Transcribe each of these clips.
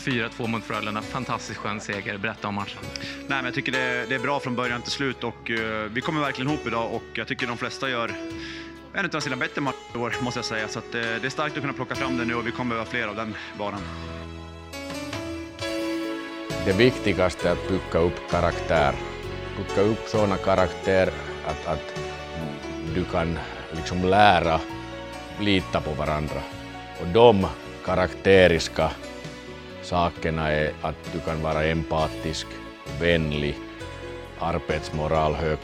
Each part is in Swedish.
4-2 mot Frölunda. Fantastiskt skön seger. Berätta om matchen. Nej, men jag tycker det är, det är bra från början till slut och uh, vi kommer verkligen ihop idag och jag tycker de flesta gör en av sina bättre matcher i år, måste jag säga. Så att, uh, det är starkt att kunna plocka fram det nu och vi kommer behöva fler av den varan. Det viktigaste är att bygga upp karaktär. Bygga upp sådana karaktär att, att du kan liksom lära lita på varandra. Och de karaktäriska sakerna är e att du kan vara empatisk, vänlig, arbetsmoral hög,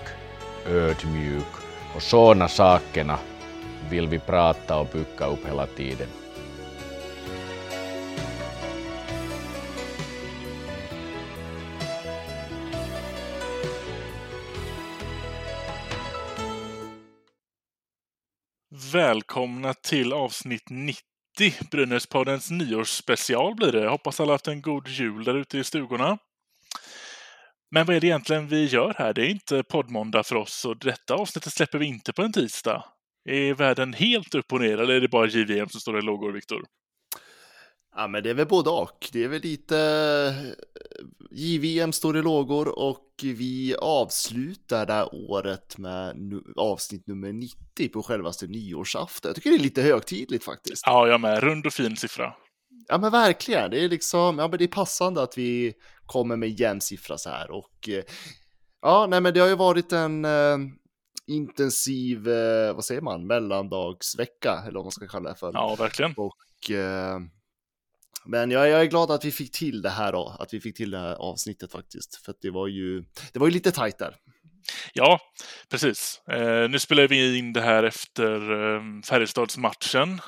ödmjuk och sådana sakerna vill vi prata och bygga upp hela tiden. Välkomna till avsnitt 90, Brynäspoddens nyårsspecial blir det. Hoppas alla haft en god jul där ute i stugorna. Men vad är det egentligen vi gör här? Det är inte poddmåndag för oss och detta avsnittet släpper vi inte på en tisdag. Är världen helt upp och ner eller är det bara JVM som står i lågor, Viktor? Ja, men det är väl både och. Det är väl lite eh, JVM står i lågor och vi avslutar det här året med avsnitt nummer 90 på självaste nyårsafton. Jag tycker det är lite högtidligt faktiskt. Ja, jag med. Rund och fin siffra. Ja, men verkligen. Det är liksom, ja, men det är passande att vi kommer med jämn siffra så här och eh, ja, nej, men det har ju varit en eh, intensiv, vad säger man, mellandagsvecka eller vad man ska kalla det för. Ja, verkligen. Och men jag, jag, är glad att vi fick till det här då, att vi fick till det här avsnittet faktiskt, för att det var ju, det var ju lite tajt där. Ja, precis. Eh, nu spelar vi in det här efter eh, Färjestadsmatchen.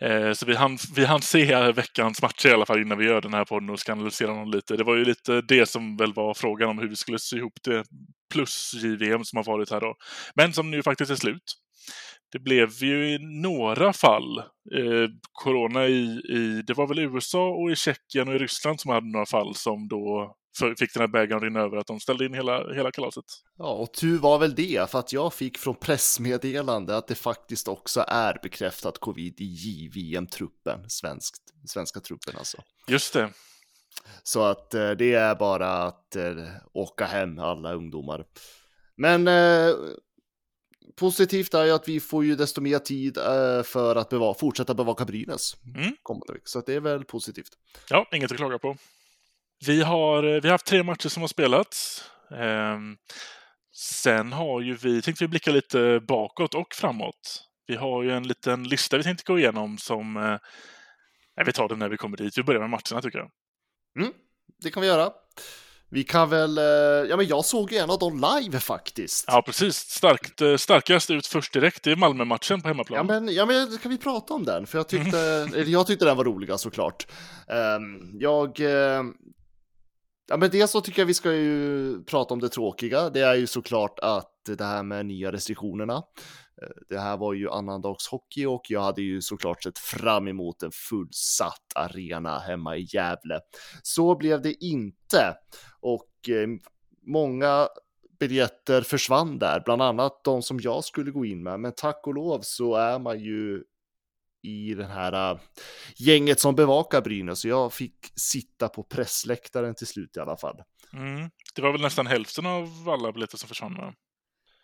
Eh, så vi hann, vi hann se veckans matcher i alla fall innan vi gör den här podden och ska analysera dem lite. Det var ju lite det som väl var frågan om hur vi skulle sy ihop det plus JVM som har varit här då. Men som nu faktiskt är slut det blev ju i några fall eh, corona i, i, det var väl USA och i Tjeckien och i Ryssland som hade några fall som då fick den här bägaren rinna över att de ställde in hela, hela kalaset. Ja, och tur var väl det, för att jag fick från pressmeddelande att det faktiskt också är bekräftat covid i JVM-truppen, svensk, svenska truppen alltså. Just det. Så att eh, det är bara att eh, åka hem alla ungdomar. Men eh, positivt är ju att vi får ju desto mer tid eh, för att beva fortsätta bevaka Brynäs mm. Så det är väl positivt. Ja, inget att klaga på. Vi har, eh, vi har haft tre matcher som har spelats. Eh, sen har ju vi, tänkte vi blicka lite bakåt och framåt. Vi har ju en liten lista vi tänkte gå igenom som... Eh, vi tar den när vi kommer dit. Vi börjar med matcherna tycker jag. Mm, det kan vi göra. Vi kan väl, eh, ja men jag såg ju en av dem live faktiskt. Ja precis, Starkt, eh, starkast ut först direkt i Malmö-matchen på hemmaplan. Ja men, ja men kan vi prata om den? För jag tyckte, eller jag tyckte den var rolig såklart. Um, jag, uh, ja men dels så tycker jag vi ska ju prata om det tråkiga. Det är ju såklart att det här med nya restriktionerna. Det här var ju annandagshockey och jag hade ju såklart sett fram emot en fullsatt arena hemma i Gävle. Så blev det inte och eh, många biljetter försvann där, bland annat de som jag skulle gå in med. Men tack och lov så är man ju i den här eh, gänget som bevakar Brynäs, så jag fick sitta på pressläktaren till slut i alla fall. Mm. Det var väl nästan hälften av alla biljetter som försvann? Va?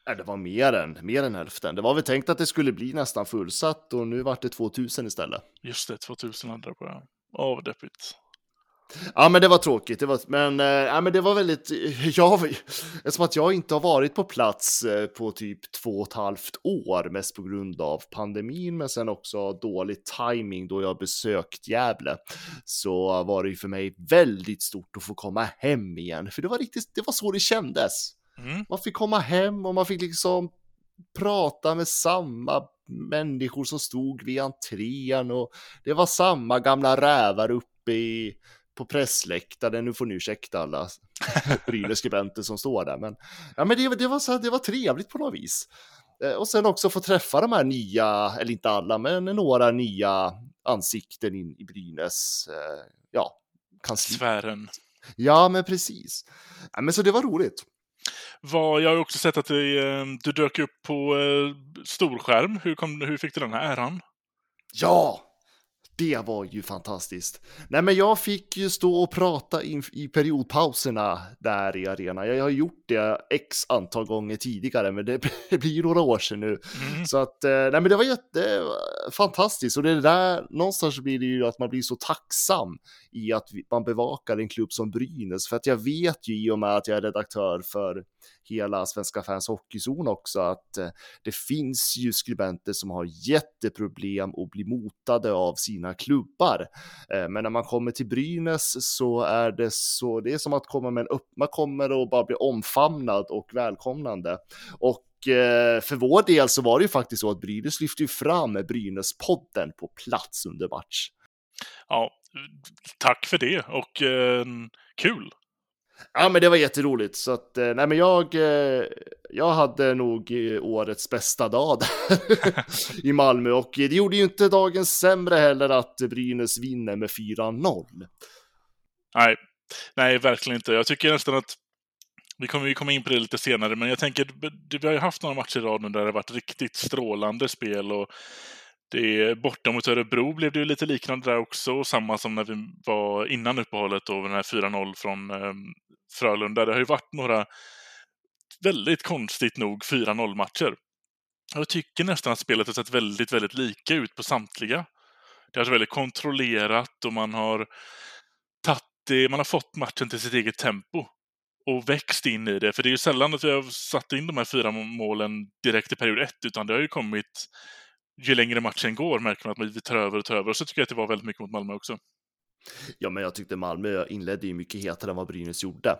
Nej, det var mer än, mer än hälften. Det var väl tänkt att det skulle bli nästan fullsatt och nu vart det 2000 istället. Just det, 2000 hade på ja. Åh, vad deppigt. Ja, men det var tråkigt. Det var, men, äh, men det var väldigt... Jag, eftersom att jag inte har varit på plats äh, på typ två och ett halvt år, mest på grund av pandemin, men sen också dålig timing då jag besökt Gävle, så var det ju för mig väldigt stort att få komma hem igen, för det var riktigt, det var så det kändes. Mm. Man fick komma hem och man fick liksom prata med samma människor som stod vid entrén och det var samma gamla rävar uppe i, på pressläktaren. Nu får ni ursäkta alla Brynäs-skribenter som står där, men, ja, men det, det, var så, det var trevligt på något vis. Eh, och sen också få träffa de här nya, eller inte alla, men några nya ansikten in i Brynäs, eh, ja, kansli. Sfären. Ja, men precis. Ja, men så det var roligt. Var, jag har också sett att det, eh, du dök upp på eh, storskärm. Hur, kom, hur fick du den här äran? Ja, det var ju fantastiskt. Nej, men jag fick ju stå och prata i, i periodpauserna där i arenan. Jag har gjort det x antal gånger tidigare, men det blir några år sedan nu. Mm. Så att, eh, nej, men det var jätte fantastiskt och det där någonstans blir det ju att man blir så tacksam i att man bevakar en klubb som Brynäs, för att jag vet ju i och med att jag är redaktör för hela Svenska fans Hockeyzon också att eh, det finns ju skribenter som har jätteproblem och blir motade av sina klubbar. Eh, men när man kommer till Brynäs så är det så, det är som att komma med en upp, man kommer och bara bli omfamnad och välkomnande. Och eh, för vår del så var det ju faktiskt så att Brynäs lyfte ju fram Brynäs-podden på plats under match. Ja, tack för det och eh, kul Ja, men det var jätteroligt. Så att, eh, nej, men jag, eh, jag hade nog årets bästa dag i Malmö och det gjorde ju inte dagen sämre heller att Brynäs vinner med 4-0. Nej, nej, verkligen inte. Jag tycker nästan att vi kommer ju komma in på det lite senare, men jag tänker, vi har ju haft några matcher i rad nu där det har varit riktigt strålande spel och det, borta mot Örebro blev det ju lite liknande där också, samma som när vi var innan uppehållet då, den här 4-0 från eh, Frölunda. Det har ju varit några, väldigt konstigt nog, 4-0 matcher. Jag tycker nästan att spelet har sett väldigt, väldigt lika ut på samtliga. Det har varit väldigt kontrollerat och man har tagit det, man har fått matchen till sitt eget tempo och växt in i det. För det är ju sällan att vi har satt in de här fyra målen direkt i period ett, utan det har ju kommit ju längre matchen går märker man att vi tar över och tar över. Och så tycker jag att det var väldigt mycket mot Malmö också. Ja, men jag tyckte Malmö inledde ju mycket hetare än vad Brynäs gjorde.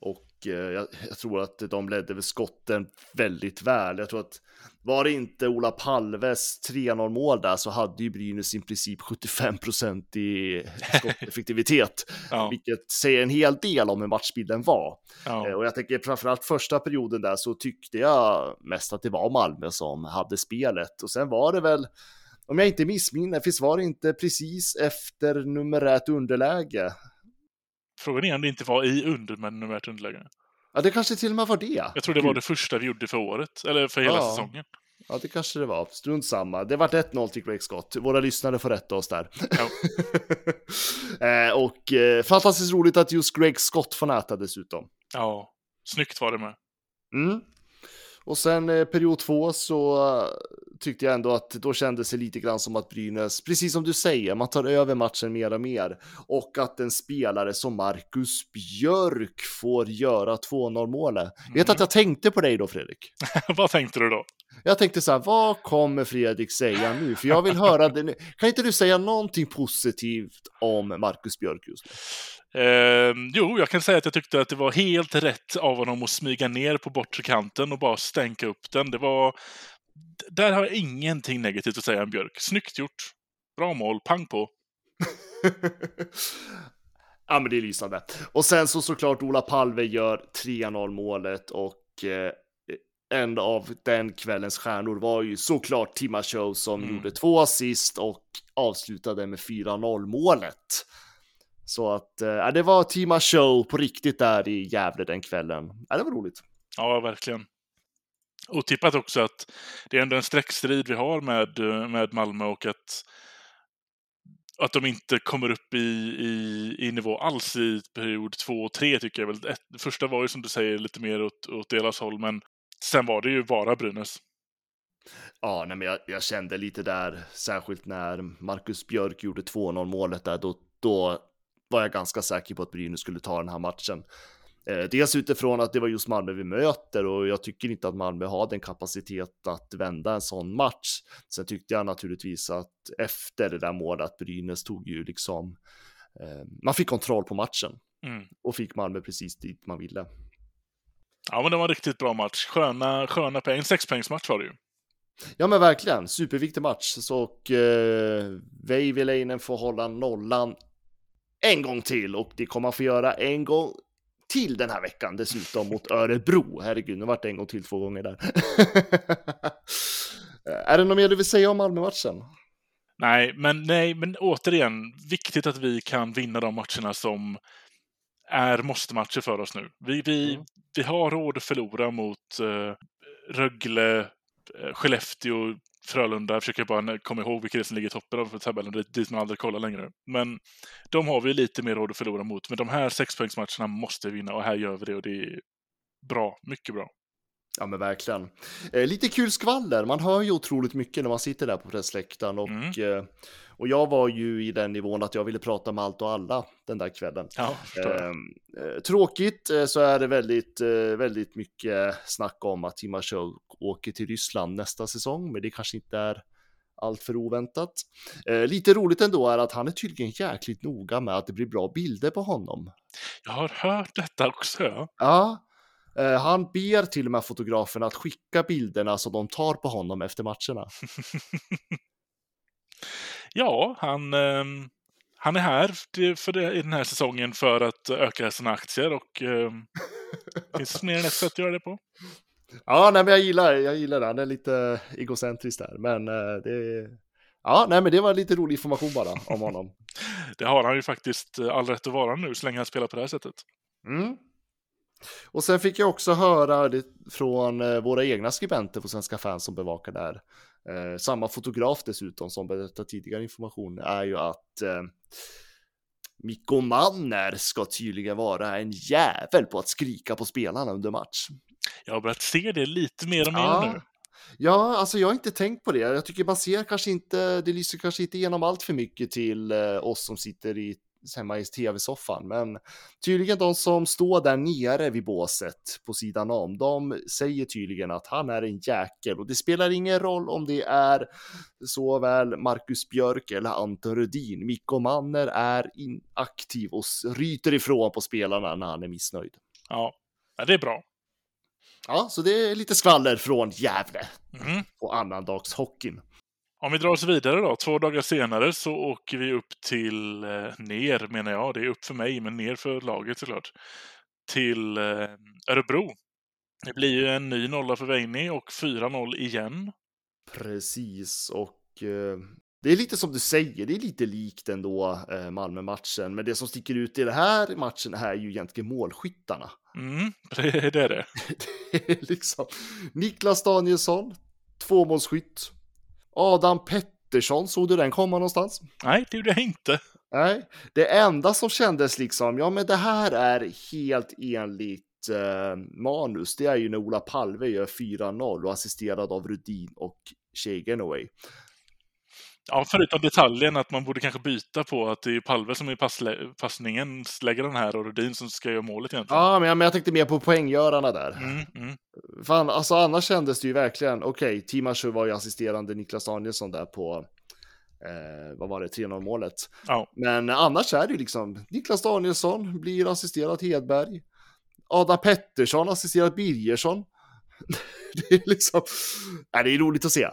Och jag, jag, tror att de ledde väl skotten väldigt väl. Jag tror att var det inte Ola Palves 3-0 mål där så hade ju Brynäs i princip 75 procent i skotteffektivitet, ja. vilket säger en hel del om hur matchbilden var. Ja. Eh, och jag tänker framförallt första perioden där så tyckte jag mest att det var Malmö som hade spelet och sen var det väl om jag inte missminner, finns var det inte precis efter numerärt underläge? Frågan är om det inte var i under med numerärt underläge. Ja, det kanske till och med var det. Jag tror det var det första vi gjorde för året, eller för hela ja. säsongen. Ja, det kanske det var. Strunt samma. Det vart 1-0 till Greg Scott. Våra lyssnare får rätta oss där. Ja. eh, och eh, fantastiskt roligt att just Greg Scott får näta dessutom. Ja, snyggt var det med. Mm. Och sen eh, period två så uh, tyckte jag ändå att då kändes det lite grann som att Brynäs, precis som du säger, man tar över matchen mer och mer. Och att en spelare som Marcus Björk får göra 2-0 målet. Mm. Vet att jag tänkte på dig då Fredrik? vad tänkte du då? Jag tänkte så här, vad kommer Fredrik säga nu? För jag vill höra det. Kan inte du säga någonting positivt om Marcus Björk just nu? Eh, jo, jag kan säga att jag tyckte att det var helt rätt av honom att smyga ner på bortre kanten och bara stänka upp den. Det var... Där har jag ingenting negativt att säga om Björk. Snyggt gjort. Bra mål, pang på. ja, men det är lysande. Och sen så såklart Ola Palve gör 3-0 målet och eh, en av den kvällens stjärnor var ju såklart Tima Show som mm. gjorde två assist och avslutade med 4-0 målet. Så att äh, det var Tima Show på riktigt där i Gävle den kvällen. Äh, det var roligt. Ja, verkligen. Otippat också att det är ändå en streckstrid vi har med, med Malmö och att, att de inte kommer upp i, i, i nivå alls i period två och tre tycker jag väl. Ett, första var ju som du säger lite mer åt, åt deras håll, men sen var det ju bara Brynäs. Ja, nej, men jag, jag, kände lite där, särskilt när Marcus Björk gjorde 2-0 målet där, då, då var jag ganska säker på att Brynäs skulle ta den här matchen. Eh, dels utifrån att det var just Malmö vi möter och jag tycker inte att Malmö har den kapacitet att vända en sån match. Sen tyckte jag naturligtvis att efter det där målet att Brynäs tog ju liksom, eh, man fick kontroll på matchen mm. och fick Malmö precis dit man ville. Ja, men det var en riktigt bra match. Sköna, sköna poäng. Sexpoängsmatch var det ju. Ja men verkligen, superviktig match. Så och eh, Veivileinen får hålla nollan en gång till och det kommer han få göra en gång till den här veckan dessutom mot Örebro. Herregud, nu vart det en gång till två gånger där. är det något mer du vill säga om Malmö-matchen? Nej, men nej, men återigen, viktigt att vi kan vinna de matcherna som är måste-matcher för oss nu. Vi, vi, mm. vi har råd att förlora mot uh, Rögle, uh, Skellefteå, Frölunda, jag försöker bara komma ihåg vilka det är som ligger i toppen av tabellen, dit, dit man aldrig kollar längre. Men de har vi lite mer råd att förlora mot. Men de här sexpoängsmatcherna måste vi vinna och här gör vi det och det är bra, mycket bra. Ja men verkligen. Eh, lite kul skvaller, man hör ju otroligt mycket när man sitter där på pressläktaren och, Mm. eh, och jag var ju i den nivån att jag ville prata med allt och alla den där kvällen. Ja. Ehm, eh, tråkigt eh, så är det väldigt, eh, väldigt mycket snack om att Timashov åker till Ryssland nästa säsong, men det kanske inte är allt för oväntat. Eh, lite roligt ändå är att han är tydligen jäkligt noga med att det blir bra bilder på honom. Jag har hört detta också. Ja. Eh, han ber till och med fotograferna att skicka bilderna som de tar på honom efter matcherna. Ja, han, ehm, han är här för det, i den här säsongen för att öka sina aktier och ehm, det finns mer än ett sätt att göra det på. Ja, nej, men jag gillar, jag gillar det. Han är lite egocentrisk där, men eh, det Ja, nej, men det var lite rolig information bara om honom. Det har han ju faktiskt all rätt att vara nu så länge han spelar på det här sättet. Mm. Och sen fick jag också höra det från eh, våra egna skribenter på Svenska fans som bevakar där. Eh, samma fotograf dessutom som berättade tidigare information är ju att eh, Mikko Manner ska tydligen vara en jävel på att skrika på spelarna under match. Jag har börjat se det lite mer och mer Ja. nu. Ja, alltså jag har inte tänkt på det. Jag tycker man ser kanske inte, det lyser kanske inte igenom allt för mycket till eh, oss som sitter i hemma i tv-soffan, men tydligen de som står där nere vid båset på sidan om, de säger tydligen att han är en jäkel och det spelar ingen roll om det är såväl Marcus Björk eller Anton Rudin. Mikko Manner är inaktiv och ryter ifrån på spelarna när han är missnöjd. Ja, det är bra. Ja, så det är lite skvaller från Gävle Mhm. på annandagshockeyn. Om vi drar oss vidare då, två dagar senare så åker vi upp till, eh, ner menar jag, det är upp för mig, men ner för laget såklart, till eh, Örebro. Det blir ju en ny nolla för Veini och 4-0 igen. Precis, och eh, det är lite som du säger, det är lite likt ändå eh, Malmö-matchen, men det som sticker ut i den här matchen är ju egentligen målskyttarna. Mm, det, det är det. Det är liksom Niklas Danielsson, tvåmålsskytt. Adam Pettersson, såg du den komma någonstans? Nej, det gjorde jag inte. Nej, det enda som kändes liksom, ja men det här är helt enligt eh, manus, det är ju när Ola Palve gör 4-0 och assisterad av Rudin och Shea Genoway. Ja, förutom detaljen att man borde kanske byta på att det är Palve som är lägger den här och Rudin som ska göra målet egentligen. Ja, men jag, men jag tänkte mer på poänggörarna där. Mm, mm. Fan, alltså annars kändes det ju verkligen, okej, okay, Timashu var ju assisterande Niklas Danielsson där på, eh, vad var det, 3-0 målet. Ja. Men annars är det ju liksom, Niklas Danielsson blir assisterad Hedberg. Adam Pettersson assisterad Birgersson. det är liksom, nej, det är roligt att se.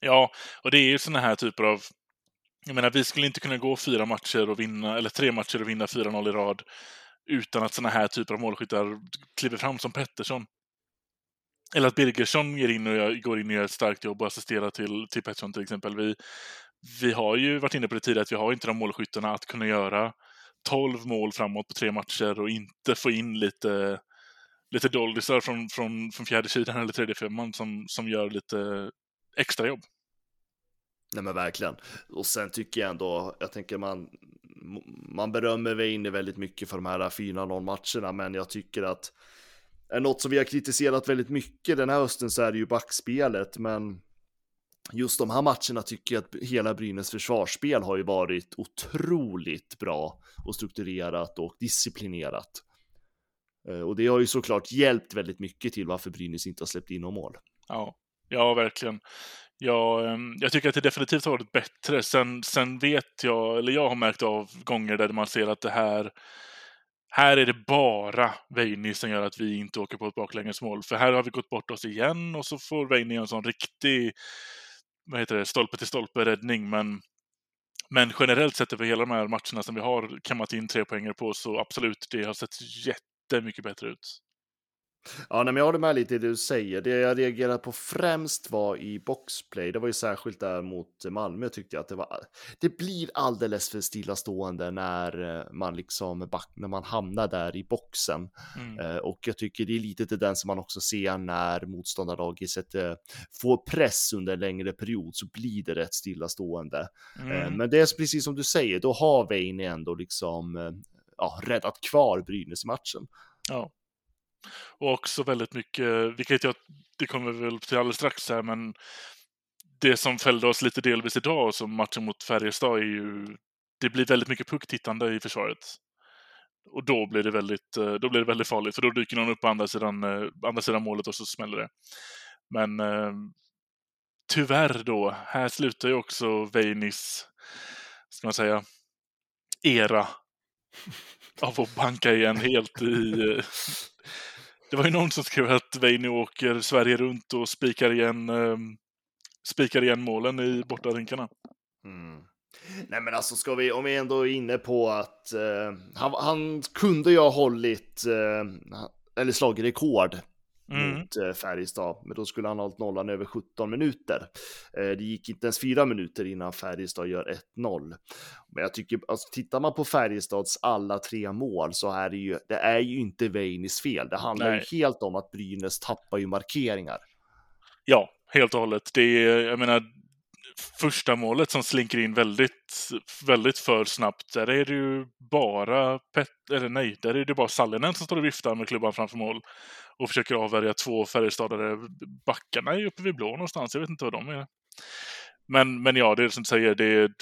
Ja, och det är ju såna här typer av... Jag menar, vi skulle inte kunna gå fyra matcher och vinna, eller tre matcher och vinna 4-0 i rad utan att såna här typer av målskyttar kliver fram som Pettersson. Eller att Birgersson ger in och gör, går in och gör ett starkt jobb och assisterar till, till Pettersson till exempel. Vi, vi har ju varit inne på det tidigare att vi har inte de målskyttarna att kunna göra 12 mål framåt på tre matcher och inte få in lite, lite doldisar från, från, från fjärde sidan eller tredje femman som, som gör lite extra jobb. Nej men verkligen. Och sen tycker jag ändå, jag tänker man, man berömmer Weine väldigt mycket för de här 4-0 matcherna, men jag tycker att är något som vi har kritiserat väldigt mycket den här hösten så är det ju backspelet, men just de här matcherna tycker jag att hela Brynäs försvarsspel har ju varit otroligt bra och strukturerat och disciplinerat. Eh, Och det har ju såklart hjälpt väldigt mycket till varför Brynäs inte har släppt in någon mål. Ja, ja verkligen. Jag, ehm, jag tycker att det definitivt har varit bättre. Sen, sen vet jag, eller jag har märkt av gånger där man ser att det här här är det bara Veini som gör att vi inte åker på ett baklängesmål. För här har vi gått bort oss igen och så får Veini en sån riktig vad heter det, stolpe till stolpe räddning. Men, men generellt sett över hela de här matcherna som vi har kammat in tre poänger på så absolut, det har sett jättemycket bättre ut. Ja, nej, men jag håller med lite i det du säger. Det jag reagerade på främst var i boxplay. Det var ju särskilt där mot Malmö tyckte jag att det var. Det blir alldeles för stillastående när eh, man liksom back, när man hamnar där i boxen. Mm. Eh, och jag tycker det är lite till den som man också ser när motståndarlaget sätter, får press under en längre period så blir det rätt stillastående. Eh, Mm. men det är precis som du säger, då har Wayne ändå liksom ja, räddat kvar Brynäs i matchen. Ja. Och också väldigt mycket, vilket jag, det kommer vi väl till alldeles strax här, men det som fällde oss lite delvis idag som matchen mot Färjestad är ju, det blir väldigt mycket pucktittande i försvaret. Och då blir det väldigt, eh, då blir det väldigt farligt, för då dyker någon upp på andra sidan, eh, andra sidan målet och så smäller det. Men eh, tyvärr då, här slutar ju också Veinis, ska man säga, era av att banka igen helt i... Eh, det var ju någon som skrev att Veini åker Sverige runt och spikar igen, eh, spikar igen målen i bortarinkarna. Mm. Nej men alltså ska vi, om vi ändå är inne på att eh, han, han kunde ju ha hållit, eh, eller slagit rekord Mm. mot eh, Färjestad, men då skulle han ha hållit nollan över 17 minuter. Eh, det gick inte ens fyra minuter innan Färjestad gör 1-0. Men jag tycker, alltså, tittar man på Färjestads alla tre mål så är det ju, det är ju inte Veinis fel. Det handlar Nej. ju helt om att Brynäs tappar ju markeringar. Ja, helt och hållet. Det är, jag menar, första målet som slinker in väldigt, väldigt för snabbt, där är det ju bara Pet, eller nej, där är det bara Sallinen som står och viftar med klubban framför mål och försöker avvärja två Färjestadare. Backarna är uppe vid blå någonstans, jag vet inte vad de är. Men, men ja, det är som du säger, det,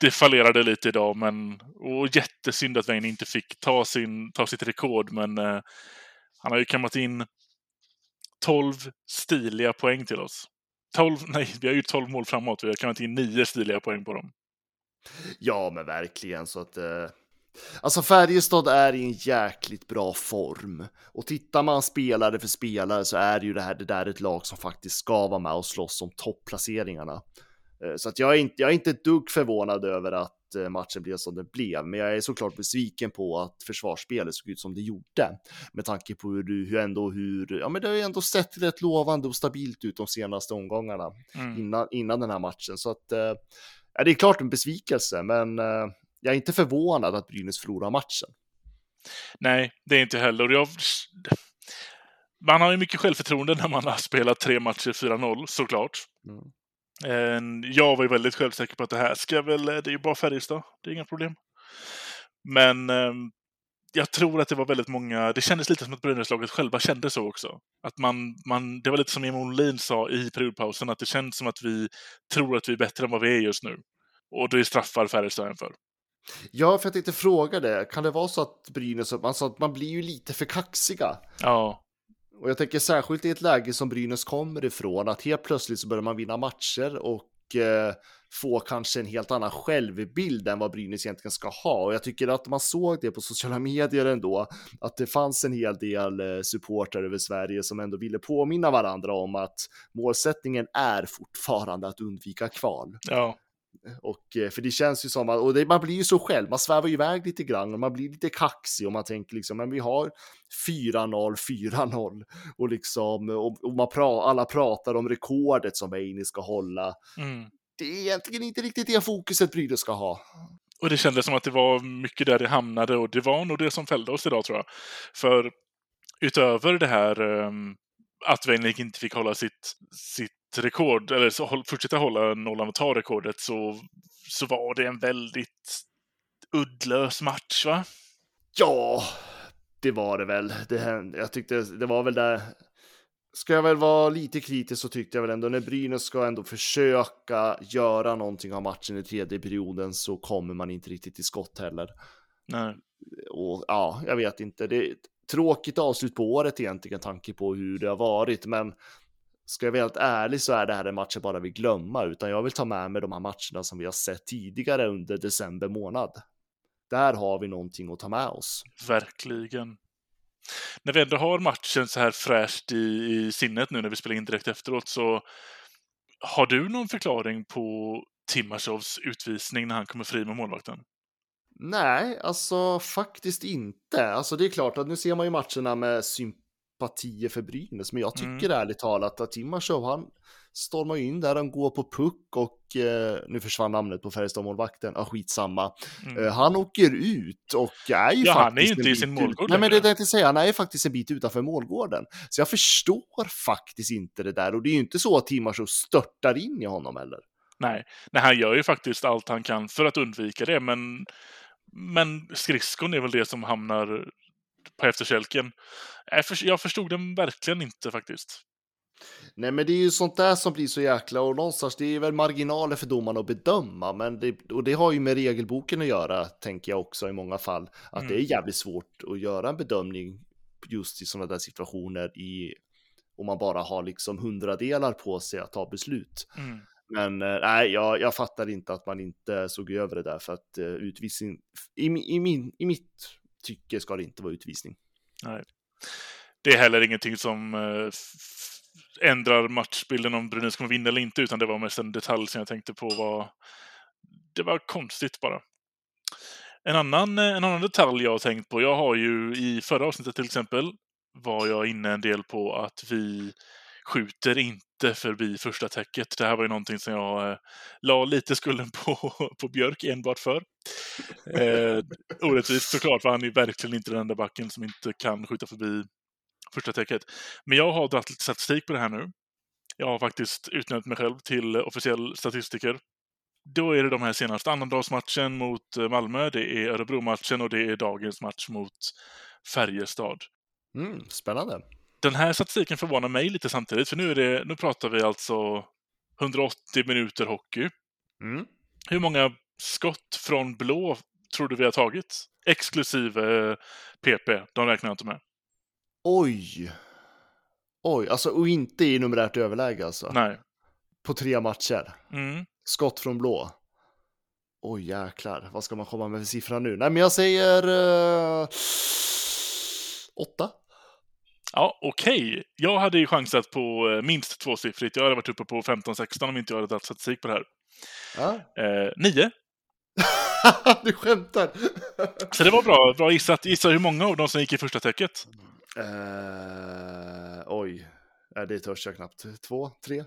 det fallerade lite idag, men och jättesynd att Wayne inte fick ta, sin, ta sitt rekord, men eh, han har ju kammat in 12 stiliga poäng till oss. 12, nej, vi har ju 12 mål framåt. Vi har kammat in 9 stiliga poäng på dem. Ja, men verkligen så att eh... Alltså Färjestad är i en jäkligt bra form och tittar man spelare för spelare så är det ju det här, det där ett lag som faktiskt ska vara med och slåss om topplaceringarna. Eh, Så att jag är inte, jag är inte ett dugg förvånad över att eh, matchen blev som den blev, men jag är såklart besviken på att försvarsspelet såg ut som det gjorde med tanke på hur du, hur ändå hur, ja men det har ju ändå sett rätt lovande och stabilt ut de senaste omgångarna Mm. innan, innan den här matchen. Så att, eh, ja, det är klart en besvikelse, men jag är inte förvånad att Brynäs förlorar matchen. Nej, det är inte heller. Jag... Man har ju mycket självförtroende när man har spelat tre matcher 4-0, såklart. Mm. Jag var ju väldigt självsäker på att det här ska väl, det är ju bara Färjestad, det är inga problem. Men eh, jag tror att det var väldigt många, det kändes lite som att Brynäslaget själva kände så också. Att man, man, det var lite som Emil Molin sa i periodpausen, att det känns som att vi tror att vi är bättre än vad vi är just nu. Och det straffar Färjestad för. Ja, för att inte fråga det, kan det vara så att Brynäs, man sa att man blir ju lite för kaxiga? Ja, Och jag tänker särskilt i ett läge som Brynäs kommer ifrån, att helt plötsligt så börjar man vinna matcher och eh, få kanske en helt annan självbild än vad Brynäs egentligen ska ha. Och jag tycker att man såg det på sociala medier ändå, att det fanns en hel del eh, supportrar över Sverige som ändå ville påminna varandra om att målsättningen är fortfarande att undvika kval. ja, Och eh, för det känns ju som att, och det, man blir ju så själv, man svävar ju iväg lite grann och man blir lite kaxig och man tänker liksom, men vi har 4-0, 4-0 och liksom, och, och man pra, alla pratar om rekordet som Veini ska hålla. mm. Det är egentligen inte riktigt det fokuset Brynäs ska ha. Och det kändes som att det var mycket där det hamnade och det var nog det som fällde oss idag tror jag. För utöver det här um, att Weinig inte fick hålla sitt, sitt rekord, eller så, fortsätta hålla nollan och ta rekordet, så, så var det en väldigt uddlös match va? Ja, det var det väl. Det, jag tyckte det var väl där. Ska jag väl vara lite kritisk så tyckte jag väl ändå när Brynäs ska ändå försöka göra någonting av matchen i tredje perioden så kommer man inte riktigt till skott heller. Nej. Och ja, jag vet inte. Det är ett tråkigt avslut på året egentligen, tanke på hur det har varit, men ska jag vara helt ärlig så är det här en match jag bara vill glömma, utan jag vill ta med mig de här matcherna som vi har sett tidigare under december månad. Där har vi någonting att ta med oss. Verkligen. När vi ändå har matchen så här fräscht i, i sinnet nu när vi spelar in direkt efteråt så har du någon förklaring på Timashovs utvisning när han kommer fri med målvakten? Nej, alltså faktiskt inte. Alltså det är klart att nu ser man ju matcherna med sympati sympatier för Brynäs, men jag Mm. tycker ärligt talat att Timashov, han stormar in där, han går på puck och eh, nu försvann namnet på Färjestad-målvakten, ja skitsamma. Mm. Eh, han åker ut och är ju Ja, faktiskt han är ju inte i sin målgård Nej, men det är det jag säga, han är ju faktiskt en bit utanför målgården. Så jag förstår faktiskt inte det där och det är ju inte så att Timashov störtar in i honom heller. Nej. Nej, han gör ju faktiskt allt han kan för att undvika det, men, men skridskon är väl det som hamnar på efterkälken. Jag, för, jag förstod den verkligen inte faktiskt. Nej, men det är ju sånt där som blir så jäkla och någonstans det är väl marginaler för domarna att bedöma, men det, och det har ju med regelboken att göra, tänker jag också i många fall, att Mm. det är jävligt svårt att göra en bedömning just i sådana där situationer i om man bara har liksom hundradelar på sig att ta beslut. Mm. Men eh, nej, jag, jag fattar inte att man inte såg över det där för att uh, utvisning, i, i, min, i mitt tycke ska det inte vara utvisning. Det är heller ingenting som eh, ändrar matchbilden om Brynäs kommer vinna eller inte, utan det var mest en detalj som jag tänkte på var... Det var konstigt bara. En annan, eh, en annan detalj jag har tänkt på, jag har ju i förra avsnittet till exempel, var jag inne en del på att vi skjuter inte förbi första täcket. Det här var ju någonting som jag eh, la lite skulden på, på Björk enbart för. Eh, orättvist såklart, för han är verkligen inte den enda backen som inte kan skjuta förbi första täcket. Men jag har dragit lite statistik på det här nu. Jag har faktiskt utnämnt mig själv till officiell statistiker. Då är det de här senaste annandagsmatchen mot eh, Malmö, det är Örebro-matchen och det är dagens match mot Färjestad. Mm, spännande. Den här statistiken förvånar mig lite samtidigt, för nu, är det, nu pratar vi alltså 180 minuter hockey. Mm. Hur många skott från blå tror du vi har tagit? Exklusive eh, PP, de räknar jag inte med. Oj. Oj, alltså och inte i numerärt överläge alltså. Nej. På tre matcher. Mm. Skott från blå. Oj jäklar, vad ska man komma med för siffra nu? Nej men jag säger... Uh, åtta. Ja, okej. Jag hade ju chansat på eh, minst tvåsiffrigt. Jag hade varit uppe på 15-16 om inte jag hade dragit statistik på det här. Ja. Eh, nio. du skämtar. Så det var bra, bra gissat. Gissa hur många av dem som gick i första täcket? Eh, oj, det törs jag knappt. Två, tre.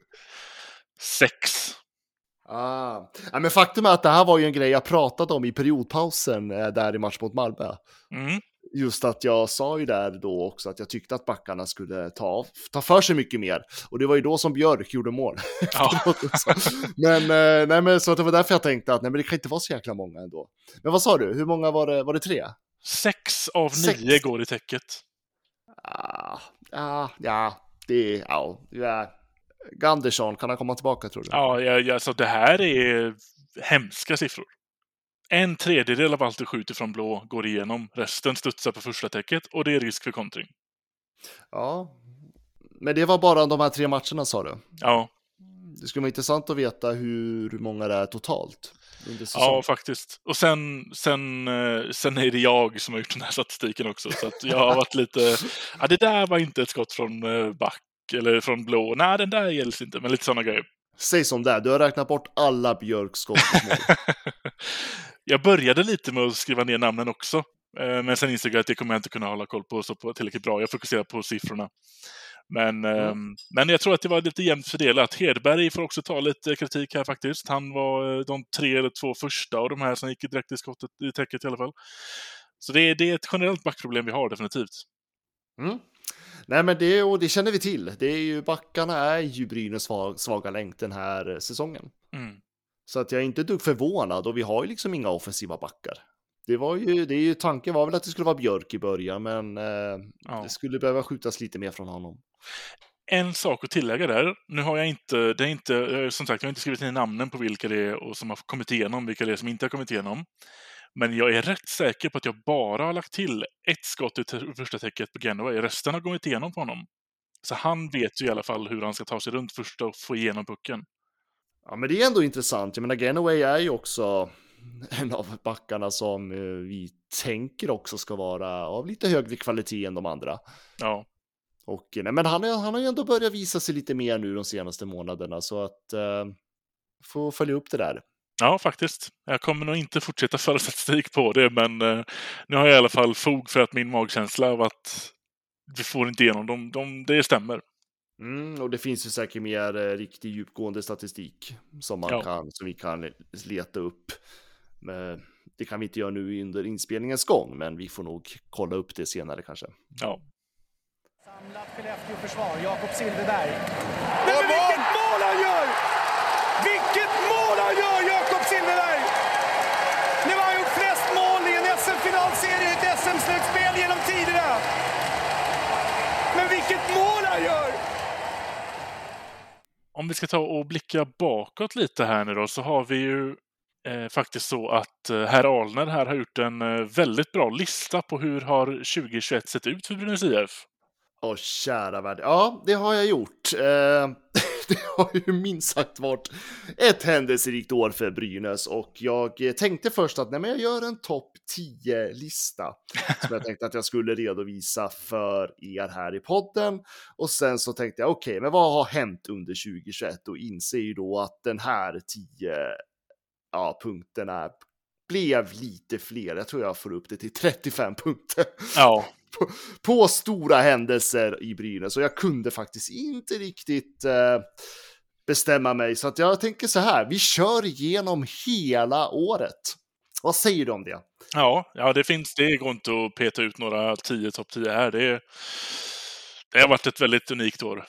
Sex. Ah. Ja, men faktum är att det här var ju en grej jag pratade om i periodpausen eh, där i match mot Malmö. Mm. Just att jag sa ju där då också att jag tyckte att backarna skulle ta, ta för sig mycket mer. Och det var ju då som Björk gjorde mål. Ja. men, eh, nej, men så att det var därför jag tänkte att nej, men det kan inte vara så jäkla många ändå. Men vad sa du, hur många var det? Var det tre? Sex av Sex. nio går i täcket. Ah, ah, ja, det är, ja, ja. Gandersson, kan han komma tillbaka tror du? Ja, ja, ja, så det här är hemska siffror. En tredjedel av allt du skjuter från blå går igenom. Resten studsar på första täcket och det är risk för kontring. Ja. Men det var bara de här tre matcherna sa du? Ja, Det skulle vara intressant att veta hur många det är totalt. Ja faktiskt. Och sen, sen, eh, sen är det jag som har gjort den här statistiken också. Så jag har varit lite... Ja, det där var inte ett skott från eh, back eller från blå. Nej, den där gälls inte. Men lite sådana grejer. Säg som det du har räknat bort alla Björks skott. jag började lite med att skriva ner namnen också. Eh, Men sen insåg jag att det kommer jag inte kunna hålla koll på så på tillräckligt bra. Jag fokuserar på siffrorna. Men, ehm, men jag tror att det var lite jämnt fördelat. Hedberg får också ta lite kritik här faktiskt. Han var eh, de tre eller två första av de här som gick direkt i skottet i täcket i alla fall. Så det är, det är ett generellt backproblem vi har definitivt. Mm. Nej men det, och det känner vi till. Det är ju, backarna är ju Brynäs svag, svaga länk den här säsongen. Mm. Så att jag är inte ett dugg förvånad och vi har ju liksom inga offensiva backar. Det var ju, det är ju, tanken var väl att det skulle vara Björk i början, men eh, Ja. det skulle behöva skjutas lite mer från honom. En sak att tillägga där. Nu har jag inte, det är inte, som sagt, jag har inte skrivit ner namnen på vilka det är och som har kommit igenom, vilka det är som inte har kommit igenom. Men jag är rätt säker på att jag bara har lagt till ett skott i första täcket på Genova. Resten har kommit igenom på honom. Så han vet ju i alla fall hur han ska ta sig runt först och få igenom pucken. Ja, men det är ändå intressant. Jag menar, Genoway är ju också en av backarna som eh, vi tänker också ska vara av lite högre kvalitet än de andra. Ja, Och nej, men han, är, han har ju ändå börjat visa sig lite mer nu de senaste månaderna, så att eh, få följa upp det där. ja faktiskt. Jag kommer nog inte fortsätta föra statistik på det, men eh, nu har jag i alla fall fog för att min magkänsla av att vi får inte igenom dem. De, det stämmer. Mm, och det finns ju säkert mer eh, riktigt djupgående statistik som, man Ja. kan, som vi kan leta upp. Men det kan vi inte göra nu under inspelningens gång, men vi får nog kolla upp det senare kanske. Ja. Samlat Skellefteå-försvar, Jakob Silfverberg. Men vilket mål han gör! Vilket mål han gör, Jakob Silfverberg! Nu har han gjort flest mål i en SM-finalserie i ett SM-slutspel genom tiderna. Men vilket mål han gör! Om vi ska ta och blicka bakåt lite här nu då så har vi ju eh, faktiskt så att eh, herr Alner här har gjort en eh, väldigt bra lista på hur har 2021 sett ut för Brynäs IF. Åh, kära värld. Ja, det har jag gjort. Eh, det har ju minst sagt varit ett händelserikt år för Brynäs och jag tänkte först att nej, men jag gör en topp 10-lista som jag tänkte att jag skulle redovisa för er här i podden. Och sen så tänkte jag, okej, men vad har hänt under 2021? Och inser ju då att den här 10 ja, punkterna blev lite fler. Jag tror jag får upp det till 35 punkter Ja, på, på stora händelser i Brynäs och jag kunde faktiskt inte riktigt eh, bestämma mig så att jag tänker så här. Vi kör igenom hela året. Vad säger du om det? ja, ja det finns. Det går inte att peta ut några tio topp 10 här. Det, det har varit ett väldigt unikt år.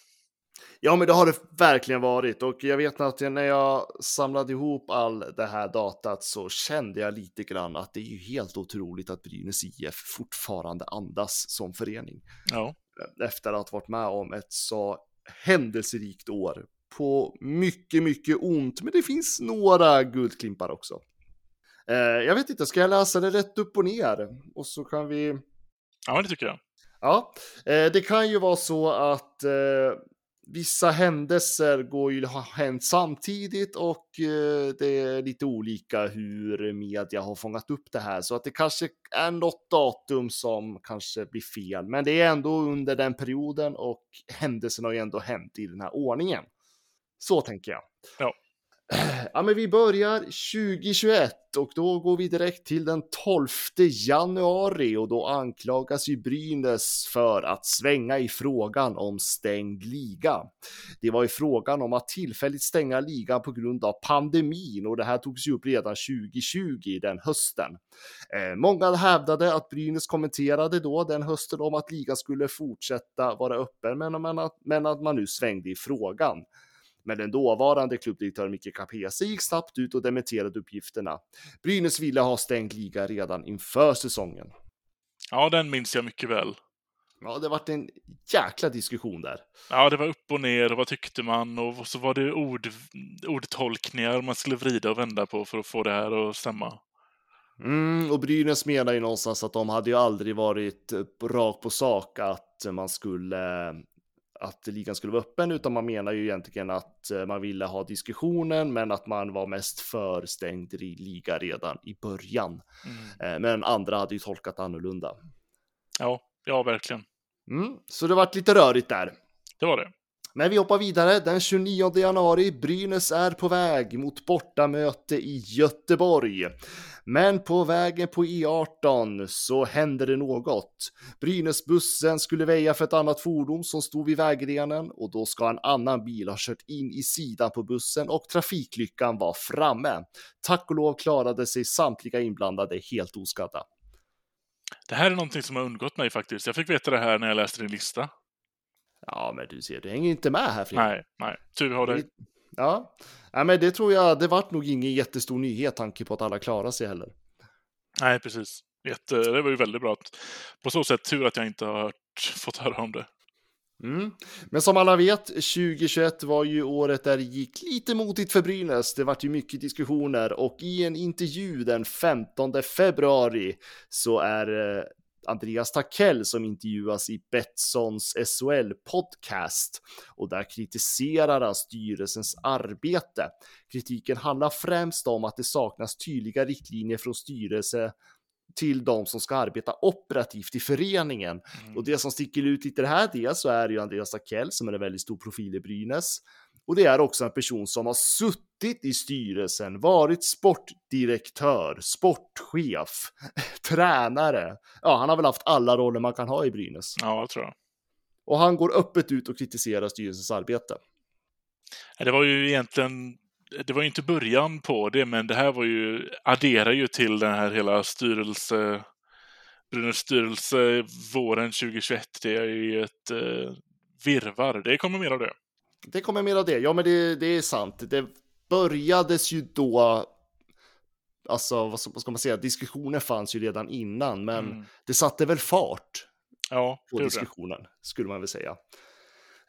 Ja, men det har det verkligen varit och jag vet att när jag samlade ihop all det här datat så kände jag lite grann att det är ju helt otroligt att Brynäs IF fortfarande andas som förening. Ja, efter att ha varit med om ett så händelserikt år på mycket, mycket ont, men det finns några guldklimpar också. Eh, jag vet inte, ska jag läsa det rätt upp och ner? Och så kan vi... ja det tycker jag. Ja, eh, det kan ju vara så att eh, vissa händelser går ju ha hänt samtidigt och eh, det är lite olika hur media har fångat upp det här så att det kanske är något datum som kanske blir fel, men det är ändå under den perioden och händelserna har ju ändå hänt i den här ordningen. Så tänker jag. Ja. Ja, men vi börjar 2021 och då går vi direkt till den 12 januari och då anklagas ju Brynäs för att svänga i frågan om stängd liga. Det var ju frågan om att tillfälligt stänga ligan på grund av pandemin och det här togs ju upp redan 2020 den hösten. Eh, många hävdade att Brynäs kommenterade då den hösten om att ligan skulle fortsätta vara öppen men, men, att, men att man nu svängde i frågan. Men den dåvarande klubbdirektören Micke Capese gick snabbt ut och dementerade uppgifterna. Brynäs ville ha stängd liga redan inför säsongen. Ja, den minns jag mycket väl. Ja, det varit en jäkla diskussion där. Ja, det var upp och ner och vad tyckte man och så var det ord, ordtolkningar man skulle vrida och vända på för att få det här att stämma. Mm, och Brynäs menar ju någonstans att de hade ju aldrig varit rakt på sak att man skulle att ligan skulle vara öppen, utan man menar ju egentligen att eh, man ville ha diskussionen, men att man var mest för stängd i liga redan i början. Mm. Eh, Men andra hade ju tolkat annorlunda. Ja, ja, verkligen. Mm, så det vart lite rörigt där. Det var det. Men vi hoppar vidare. Den 29 januari, Brynäs är på väg mot bortamöte i Göteborg. Men på vägen på E18 så händer det något. Brynäsbussen skulle väja för ett annat fordon som stod vid vägrenen och då ska en annan bil ha kört in i sidan på bussen och trafiklyckan var framme. Tack och lov klarade sig samtliga inblandade helt oskadda. Det här är någonting som har undgått mig faktiskt. Jag fick veta det här när jag läste din lista. Ja, men du ser, du hänger inte med här Fredrik. Nej, nej. Tur har det. Ja. ja, men det tror jag, det vart nog ingen jättestor nyhet tanke på att alla klarar sig heller. Nej, precis. Jätte, det var ju väldigt bra. Att, på så sätt tur att jag inte har hört, fått höra om det. Mm. Men som alla vet, 2021 var ju året där det gick lite motigt för Brynäs. Det vart ju mycket diskussioner och i en intervju den 15 februari så är eh, Andreas Takell som intervjuas i Betssons SHL-podcast och där kritiserar han styrelsens arbete. Kritiken handlar främst om att det saknas tydliga riktlinjer från styrelse till de som ska arbeta operativt i föreningen. Mm. Och det som sticker ut lite det här, dels så är det ju Andreas Takell som är en väldigt stor profil i Brynäs. Och det är också en person som har suttit i styrelsen, varit sportdirektör, sportchef, tränare. Ja, han har väl haft alla roller man kan ha i Brynäs. Ja, jag tror jag. Och han går öppet ut och kritiserar styrelsens arbete. Det var ju egentligen, det var ju inte början på det, men det här var ju, adderar ju till den här hela styrelse, Brynäs styrelse våren 2021. Det är ju ett eh, virvar. Det kommer mer av det. Det kommer mer av det. Ja, men det, det är sant. Det börjades ju då alltså vad ska man säga, diskussioner fanns ju redan innan, men mm. det satte väl fart ja, på diskussionen, det. skulle man väl säga.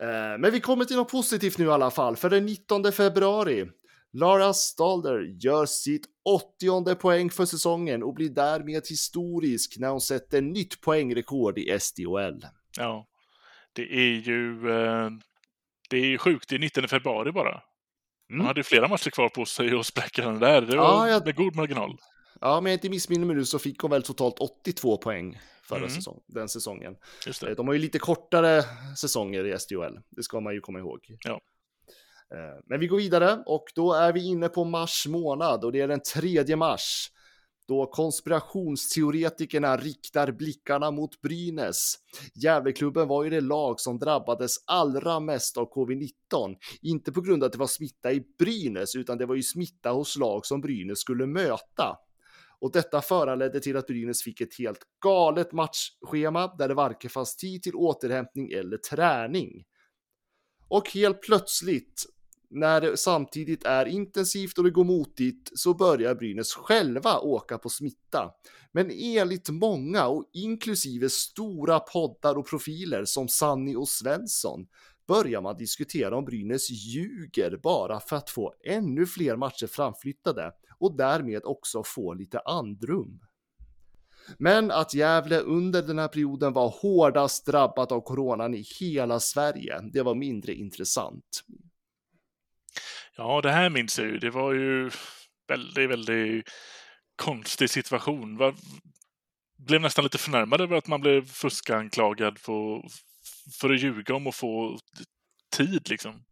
Eh, men vi kommer till något positivt nu i alla fall, för den 19 februari Lara Stalder gör sitt 80 poäng för säsongen och blir därmed historisk när hon sätter nytt poängrekord i SDHL. Ja, det är ju eh, det är ju sjukt, det är 19 februari bara. Mm. Han hade flera matcher kvar på sig och spräcka den där. Det var ja, jag... med god marginal. Ja, men jag inte missminner mig nu så fick hon väl totalt 82 poäng förra mm. säsong, den säsongen. Eh, de har ju lite kortare säsonger i SDHL, det ska man ju komma ihåg. Ja. Eh, men vi går vidare och då är vi inne på mars månad och det är den 3 mars då konspirationsteoretikerna riktar blickarna mot Brynäs. Gävleklubben var ju det lag som drabbades allra mest av covid-19, inte på grund av att det var smitta i Brynäs, utan det var ju smitta hos lag som Brynäs skulle möta. Och detta föranledde till att Brynäs fick ett helt galet matchschema där det varken fanns tid till återhämtning eller träning. Och helt plötsligt när det samtidigt är intensivt och det går motigt så börjar Brynäs själva åka på smitta. Men enligt många och inklusive stora poddar och profiler som Sanni och Svensson börjar man diskutera om Brynäs ljuger bara för att få ännu fler matcher framflyttade och därmed också få lite andrum. Men att Gävle under den här perioden var hårdast drabbat av coronan i hela Sverige, det var mindre intressant. Ja, det här minns jag ju. Det var ju väldigt, väldigt konstig situation. Var, blev nästan lite förnärmad över att man blev fuskanklagad för, för att ljuga om att få tid liksom.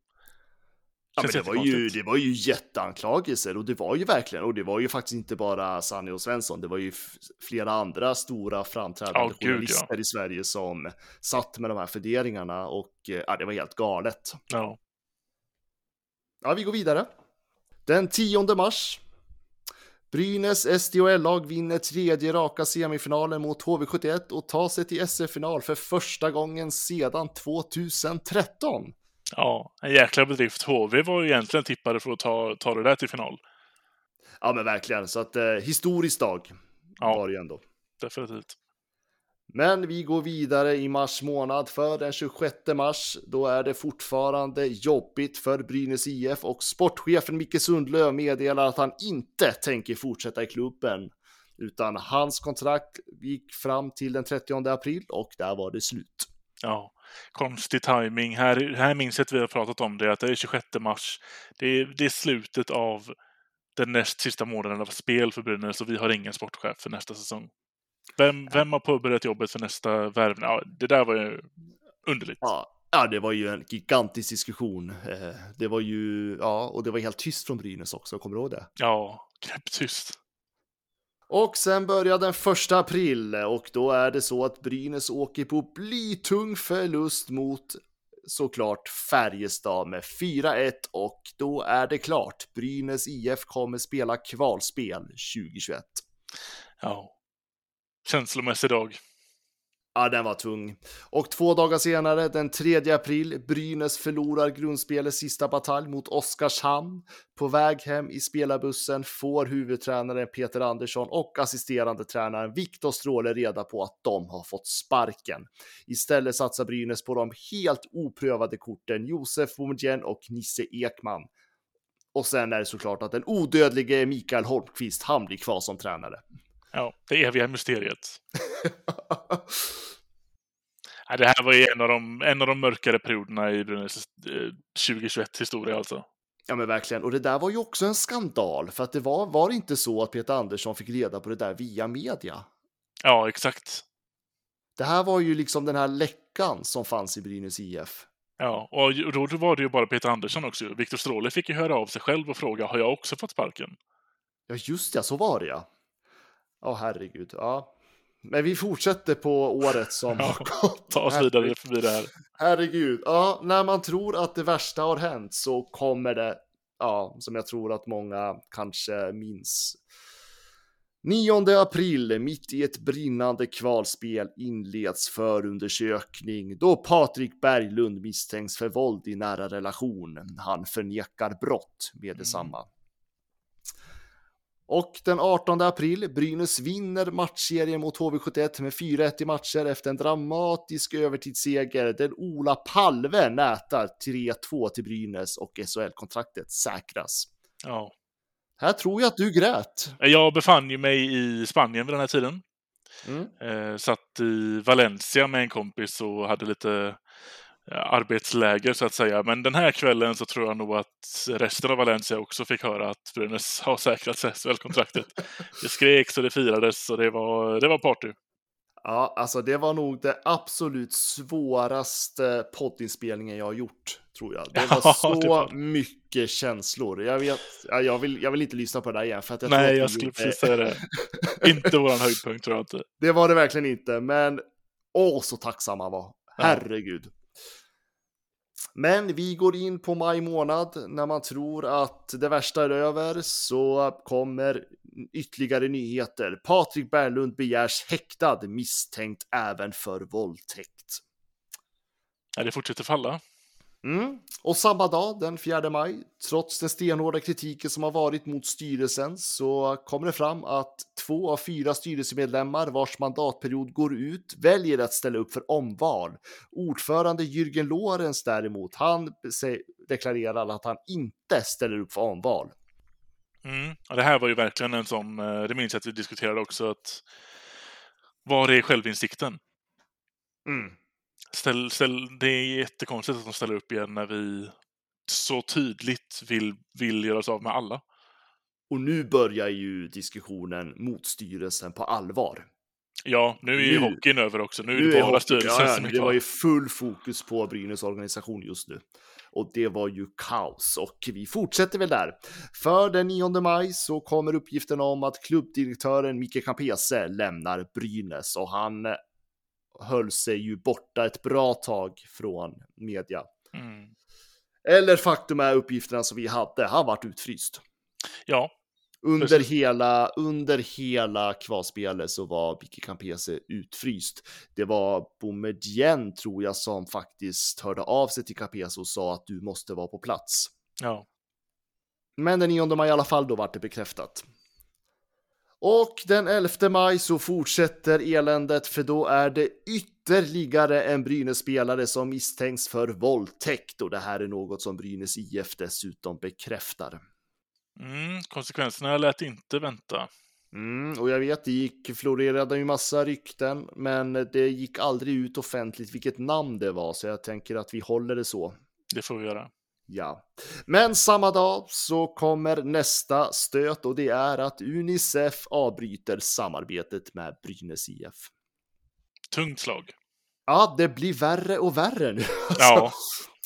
Ja, men det, var ju, det var ju jätteanklagelser och det var ju verkligen, och det var ju faktiskt inte bara Sanny och Svensson, det var ju flera andra stora framträdande oh, journalister ja. i Sverige som satt med de här funderingarna och eh, ja, det var helt galet. Ja. Ja, vi går vidare. Den 10 mars. Brynäs SDHL-lag vinner tredje raka semifinalen mot HV71 och tar sig till SF-final för första gången sedan 2013. Ja, en jäkla bedrift. HV var ju egentligen tippade för att ta, ta det där till final. Ja, men verkligen. Så att eh, historisk dag ja, var det ju ändå. Definitivt. Men vi går vidare i mars månad för den 26 mars. Då är det fortfarande jobbigt för Brynäs IF och sportchefen Micke Sundlöv meddelar att han inte tänker fortsätta i klubben. Utan hans kontrakt gick fram till den 30 april och där var det slut. Ja, konstig timing. Här, här minns jag att vi har pratat om det, att det är 26 mars. Det är, det är slutet av den näst sista månaden av spel för Brynäs och vi har ingen sportchef för nästa säsong. Vem, vem har påbörjat jobbet för nästa värvning? Ja, det där var ju underligt. Ja. Ja, det var ju en gigantisk diskussion. Eh, det var ju, ja, och det var helt tyst från Brynäs också, kommer du ihåg det? Ja, knäpptyst. Och sen börjar den första april och då är det så att Brynäs åker på blytung förlust mot såklart Färjestad med 4-1 och då är det klart. Brynäs IF kommer spela kvalspel 2021. Ja, känslomässig dag. Ja, den var tung. Och två dagar senare, den 3 april, Brynäs förlorar grundspelets sista batalj mot Oskarshamn. På väg hem i spelarbussen får huvudtränaren Peter Andersson och assisterande tränaren Viktor Stråle reda på att de har fått sparken. Istället satsar Brynäs på de helt oprövade korten Josef Boumedienne och Nisse Ekman. Och sen är det såklart att den odödlige Mikael Holmqvist, han blir kvar som tränare. Ja, det eviga mysteriet. ja, det här var ju en av de, en av de mörkare perioderna i Brynäs 2021 historia alltså. Ja men verkligen, och det där var ju också en skandal, för att det var, var det inte så att Peter Andersson fick reda på det där via media? Ja, exakt. Det här var ju liksom den här läckan som fanns i Brynäs IF. Ja, och då var det ju bara Peter Andersson också. Viktor Stråle fick ju höra av sig själv och fråga, har jag också fått sparken? Ja, just det, så var det ja. Ja, oh, herregud. Ja. Men vi fortsätter på året som ja, Ta oss vidare förbi det här. Herregud, ja, när man tror att det värsta har hänt så kommer det, ja, som jag tror att många kanske minns. 9 april, mitt i ett brinnande kvalspel, inleds förundersökning då Patrik Berglund misstänks för våld i nära relation. Han förnekar brott med detsamma. Och den 18 april, Brynäs vinner matchserien mot HV71 med 4-1 i matcher efter en dramatisk övertidsseger där Ola Palve nätar 3-2 till Brynäs och SHL-kontraktet säkras. Ja. Här tror jag att du grät. Jag befann ju mig i Spanien vid den här tiden. Mm. Eh, satt i Valencia med en kompis och hade lite arbetsläger så att säga. Men den här kvällen så tror jag nog att resten av Valencia också fick höra att Brynäs har säkrat SHL-kontraktet. Det skreks och det firades och det var, det var party. Ja, alltså det var nog det absolut svåraste poddinspelningen jag har gjort, tror jag. Det var Ja, så det var- mycket känslor. Jag vet, ja, jag vill, jag vill inte lyssna på det där igen. För att jag Nej, jag skulle precis säga det. Inte våran höjdpunkt tror jag inte. Det var det verkligen inte, men åh så tacksam han var. Herregud. Men vi går in på maj månad. När man tror att det värsta är över så kommer ytterligare nyheter. Patrik Berglund begärs häktad misstänkt även för våldtäkt. Ja, det fortsätter falla. Mm. Och samma dag, den 4 maj, trots den stenhårda kritiken som har varit mot styrelsen, så kommer det fram att två av fyra styrelsemedlemmar vars mandatperiod går ut väljer att ställa upp för omval. Ordförande Jürgen Lorenz däremot, han deklarerar att han inte ställer upp för omval. Mm. Ja, det här var ju verkligen en sån, eh, det minns jag att vi diskuterade också, att var är självinsikten? Mm. Ställ, ställ, det är jättekonstigt att de ställer upp igen när vi så tydligt vill, vill göra oss av med alla. Och nu börjar ju diskussionen mot styrelsen på allvar. Ja, nu är ju Nu- hockeyn över också. Nu är Nu det är bara hockey- styrelsen ja, som är Det var ju full fokus på Brynäs organisation just nu. Och det var ju kaos och vi fortsätter väl där. För den 9 maj så kommer uppgiften om att klubbdirektören Micke Campese lämnar Brynäs och han höll sig ju borta ett bra tag från media. Mm. Eller faktum är uppgifterna som vi hade, han vart utfryst. Ja, Under Precis. hela, under hela kvalspelet så var Vicky Campese utfryst. Det var Boumedienne tror jag som faktiskt hörde av sig till Campese och sa att du måste vara på plats. ja. Men den 9 maj i alla fall, då vart det bekräftat. Och den 11 maj så fortsätter eländet för då är det ytterligare en Brynäs-spelare som misstänks för våldtäkt och det här är något som Brynäs IF dessutom bekräftar. Mm, konsekvenserna lät inte vänta. Mm, och jag vet, det gick, florerade ju massa rykten, men det gick aldrig ut offentligt vilket namn det var, så jag tänker att vi håller det så. Det får vi göra. Ja, men samma dag så kommer nästa stöt och det är att Unicef avbryter samarbetet med Brynäs IF. Tungt slag. Ja, det blir värre och värre nu. Ja,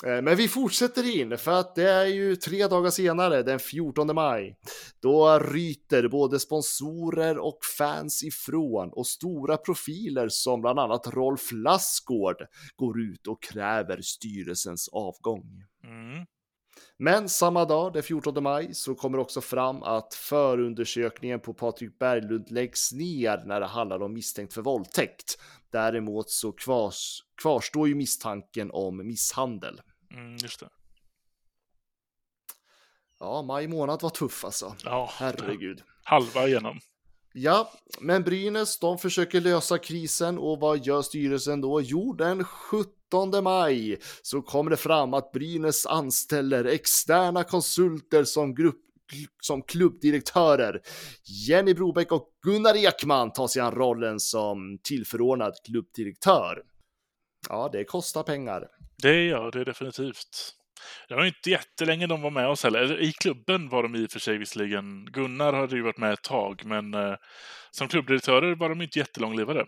Eh, Men vi fortsätter in för att det är ju tre dagar senare, den 14 maj. Då ryter både sponsorer och fans ifrån och stora profiler som bland annat Rolf Lassgård går ut och kräver styrelsens avgång. mm. Men samma dag, den 14 maj, så kommer också fram att förundersökningen på Patrik Berglund läggs ner när det handlar om misstänkt för våldtäkt. Däremot så kvars, kvarstår ju misstanken om misshandel. Mm, just det. Ja, maj månad var tuff alltså. Ja, Herregud. halva igenom. Ja, men Brynäs, de försöker lösa krisen och vad gör styrelsen då? Jo, den 17 maj så kommer det fram att Brynäs anställer externa konsulter som grupp som klubbdirektörer. Jenny Brobeck och Gunnar Ekman tar sig an rollen som tillförordnad klubbdirektör. Ja, det kostar pengar. Det gör det definitivt. Det var ju inte jättelänge de var med oss heller. I klubben var de i och för sig visserligen. Gunnar hade ju varit med ett tag, men eh, som klubbdirektörer var de inte jättelånglivade.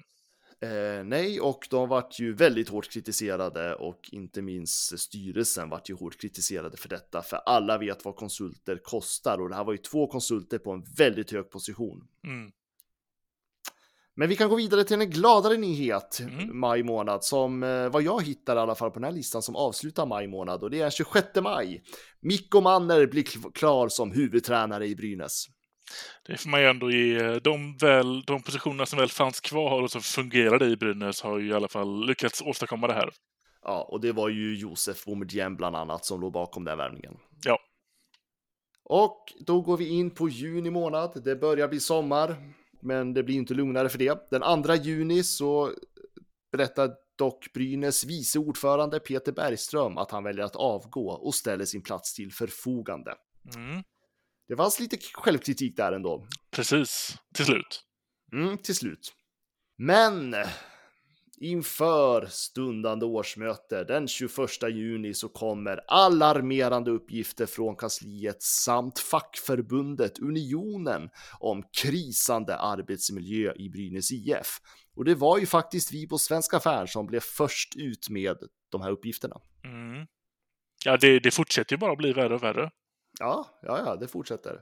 Eh, nej, och de vart ju väldigt hårt kritiserade och inte minst styrelsen vart ju hårt kritiserade för detta, för alla vet vad konsulter kostar och det här var ju två konsulter på en väldigt hög position. Mm. Men vi kan gå vidare till en gladare nyhet Mm. maj månad som eh, vad jag hittar i alla fall på den här listan som avslutar maj månad och det är 26 maj. Mikko Manner blir kl- klar som huvudtränare i Brynäs. Det får man ju ändå ge. eh, De, väl, de positionerna som väl fanns kvar och som fungerade i Brynäs har ju i alla fall lyckats åstadkomma det här. Ja, och det var ju Josef Boumedienne bland annat som låg bakom den värvningen. Ja. Och då går vi in på juni månad. Det börjar bli sommar, men det blir inte lugnare för det. Den 2 juni så berättar dock Brynäs vice ordförande Peter Bergström att han väljer att avgå och ställer sin plats till förfogande. Mm. Det fanns lite självkritik där ändå. Precis, till slut. Mm, till slut. Men inför stundande årsmöte den 21 juni så kommer alarmerande uppgifter från kansliet samt fackförbundet Unionen om krisande arbetsmiljö i Brynäs IF. Och det var ju faktiskt vi på Svenska Färn som blev först ut med de här uppgifterna. Mm. Ja, det, det fortsätter ju bara bli värre och värre. Ja, ja, ja, det fortsätter.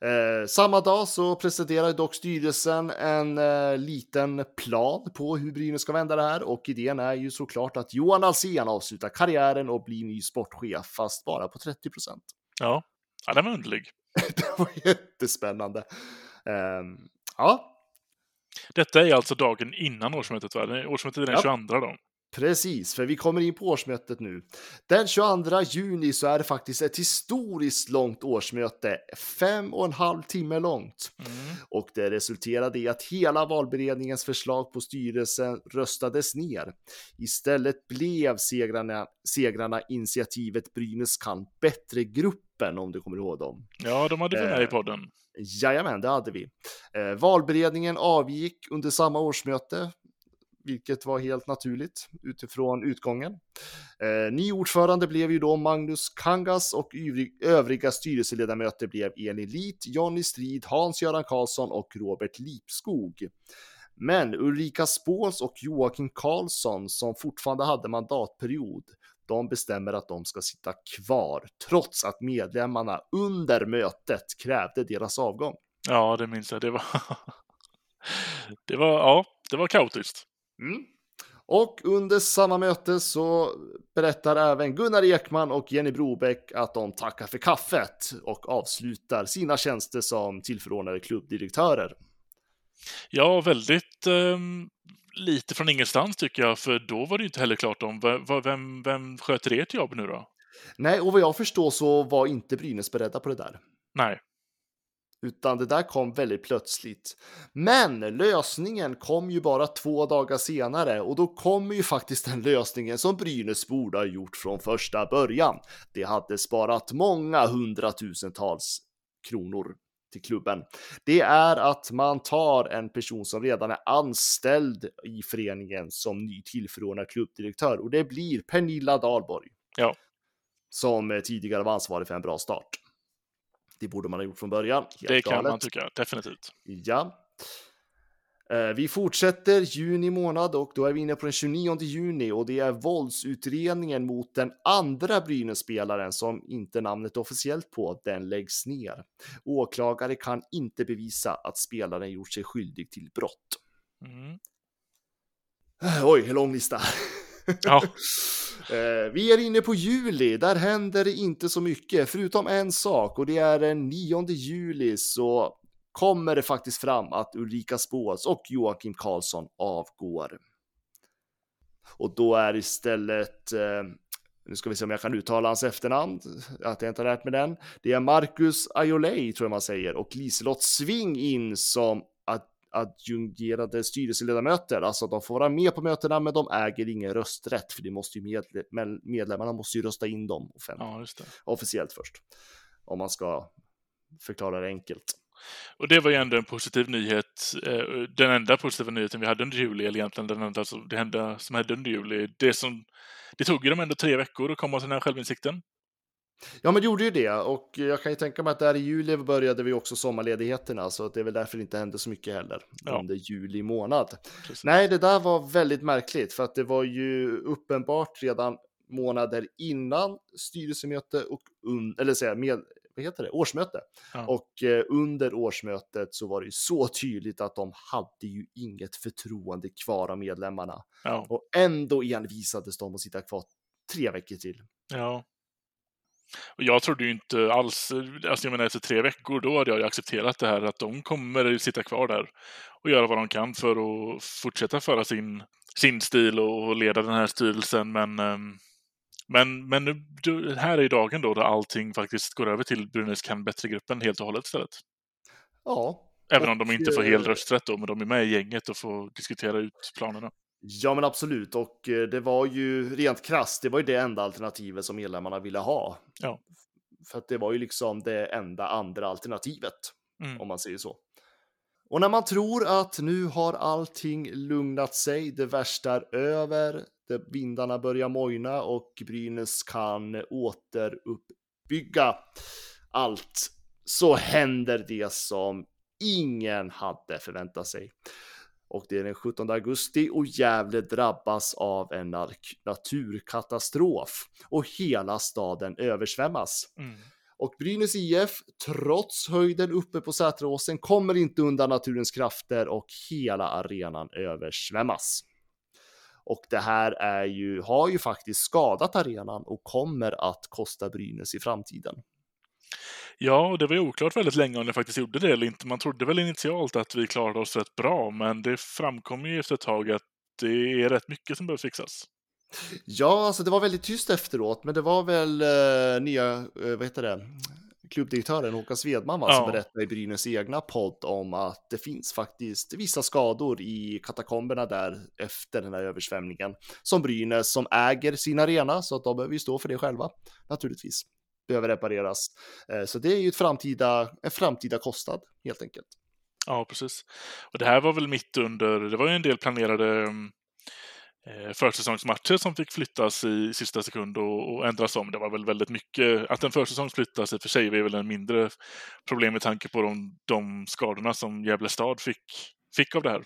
Eh, samma dag så presenterar dock styrelsen en eh, liten plan på hur Brynäs ska vända det här och idén är ju såklart att Johan Alsen avslutar karriären och blir ny sportchef, fast bara på 30 procent. Ja, ja den var underlig. det var jättespännande. Eh, ja, Detta är alltså dagen innan årsmötet, va? Årsmötet är den Ja. 22 då. Precis, för vi kommer in på årsmötet nu. Den 22 juni så är det faktiskt ett historiskt långt årsmöte, fem och en halv timme långt. Mm. Och det resulterade i att hela valberedningens förslag på styrelsen röstades ner. Istället blev segrarna, segrarna initiativet Brynäs kan bättre-gruppen, om du kommer ihåg dem. Ja, de hade vi med i Eh. podden. Jajamän, det hade vi. Eh, valberedningen avgick under samma årsmöte, vilket var helt naturligt utifrån utgången. Eh, ny ordförande blev ju då Magnus Kangas och övriga styrelseledamöter blev Elin Lit, Jonny Strid, Hans-Göran Karlsson och Robert Lipskog. Men Ulrika Spåls och Joakim Karlsson, som fortfarande hade mandatperiod, de bestämmer att de ska sitta kvar, trots att medlemmarna under mötet krävde deras avgång. Ja, det minns jag. Det var... det var, ja, det var kaotiskt. Mm. Och under samma möte så berättar även Gunnar Ekman och Jenny Brobeck att de tackar för kaffet och avslutar sina tjänster som tillförordnade klubbdirektörer. Ja, väldigt ehm, lite från ingenstans tycker jag, för då var det ju inte heller klart om v- v- vem, vem sköter ert jobb nu då? Nej, och vad jag förstår så var inte Brynäs beredda på det där. Nej. Utan det där kom väldigt plötsligt. Men lösningen kom ju bara två dagar senare och då kommer ju faktiskt den lösningen som Brynäs borde ha gjort från första början. Det hade sparat många hundratusentals kronor till klubben. Det är att man tar en person som redan är anställd i föreningen som ny tillförordnad klubbdirektör och det blir Pernilla Dahlborg. Ja. Som tidigare var ansvarig för en bra start. Det borde man ha gjort från början. Helt Det kan galet. man tycka, definitivt. Ja. Eh, Vi fortsätter juni månad och då är vi inne på den 29 juni och det är våldsutredningen mot den andra Brynäs-spelaren som inte namnet officiellt på, den läggs ner. Åklagare kan inte bevisa att spelaren gjort sig skyldig till brott. Mm. Eh, Oj, lång lista. Ja. Eh, vi är inne på juli, där händer det inte så mycket, förutom en sak och det är den 9 juli så kommer det faktiskt fram att Ulrika Spås och Joakim Karlsson avgår. Och då är istället, eh, nu ska vi se om jag kan uttala hans efternamn, att jag inte har lärt mig den. Det är Marcus Ajolei tror jag man säger och Liselott Sving in som adjungerade styrelseledamöter. Alltså de får vara med på mötena men de äger ingen rösträtt för det måste ju medle- medlemmarna måste ju rösta in dem ja, officiellt först. Om man ska förklara det enkelt. Och det var ju ändå en positiv nyhet. eh, Den enda positiva nyheten vi hade under juli, eller egentligen den enda, alltså det enda som hände under juli. Det, som, det tog ju dem ändå tre veckor att komma till den här självinsikten. Ja, men det gjorde ju det och jag kan ju tänka mig att där i juli började vi också sommarledigheterna så att det är väl därför det inte hände så mycket heller Ja. under juli månad. Precis. Nej, det där var väldigt märkligt för att det var ju uppenbart redan månader innan styrelsemöte och un, eller säga med vad heter det, årsmöte. Ja. Och eh, under årsmötet så var det ju så tydligt att de hade ju inget förtroende kvar av medlemmarna. Ja. Och ändå envisades de att sitta kvar tre veckor till. Ja. Och jag trodde ju inte alls, alltså jag menar efter tre veckor, då hade jag ju accepterat det här att de kommer sitta kvar där och göra vad de kan för att fortsätta föra sin, sin stil och leda den här styrelsen. Men, ehm, men, men nu, här är ju dagen då där allting faktiskt går över till Brynäs kan bättre-gruppen helt och hållet istället. Ja. Även Och, om de inte får hel eh, rösträtt då, men de är med i gänget och får diskutera ut planerna. Ja, men absolut. Och eh, det var ju rent krasst, det var ju det enda alternativet som medlemmarna ville ha. Ja. För att det var ju liksom det enda andra alternativet, Mm. om man säger så. Och när man tror att nu har allting lugnat sig, det värsta är över, det, vindarna börjar mojna och Brynäs kan återuppbygga allt, så händer det som ingen hade förväntat sig. Och det är den 17 augusti och Gävle drabbas av en naturkatastrof och hela staden översvämmas. Mm. Och Brynäs IF, trots höjden uppe på Säteråsen, kommer inte undan naturens krafter och hela arenan översvämmas. Och det här är ju, har ju faktiskt skadat arenan och kommer att kosta Brynäs i framtiden. Ja, och det var ju oklart väldigt länge om det faktiskt gjorde det eller inte. Man trodde väl initialt att vi klarade oss rätt bra, men det framkom ju efter ett tag att det är rätt mycket som behöver fixas. Ja, alltså det var väldigt tyst efteråt, men det var väl eh, nya, eh, vad heter det, klubbdirektören Håkan Svedman va, som Ja. berättade i Brynäs egna podd om att det finns faktiskt vissa skador i katakomberna där efter den här översvämningen som Brynäs som äger sin arena så att de behöver ju stå för det själva naturligtvis. Behöver repareras. Eh, så det är ju ett framtida, en framtida kostnad helt enkelt. Ja, precis. Och det här var väl mitt under, det var ju en del planerade mm, eh, försäsongsmatcher som fick flyttas i sista sekund och, och ändras om. Det var väl väldigt mycket, att en försäsong flyttas i och för sig är väl en mindre problem med tanke på de, de skadorna som Gävle stad fick, fick av det här.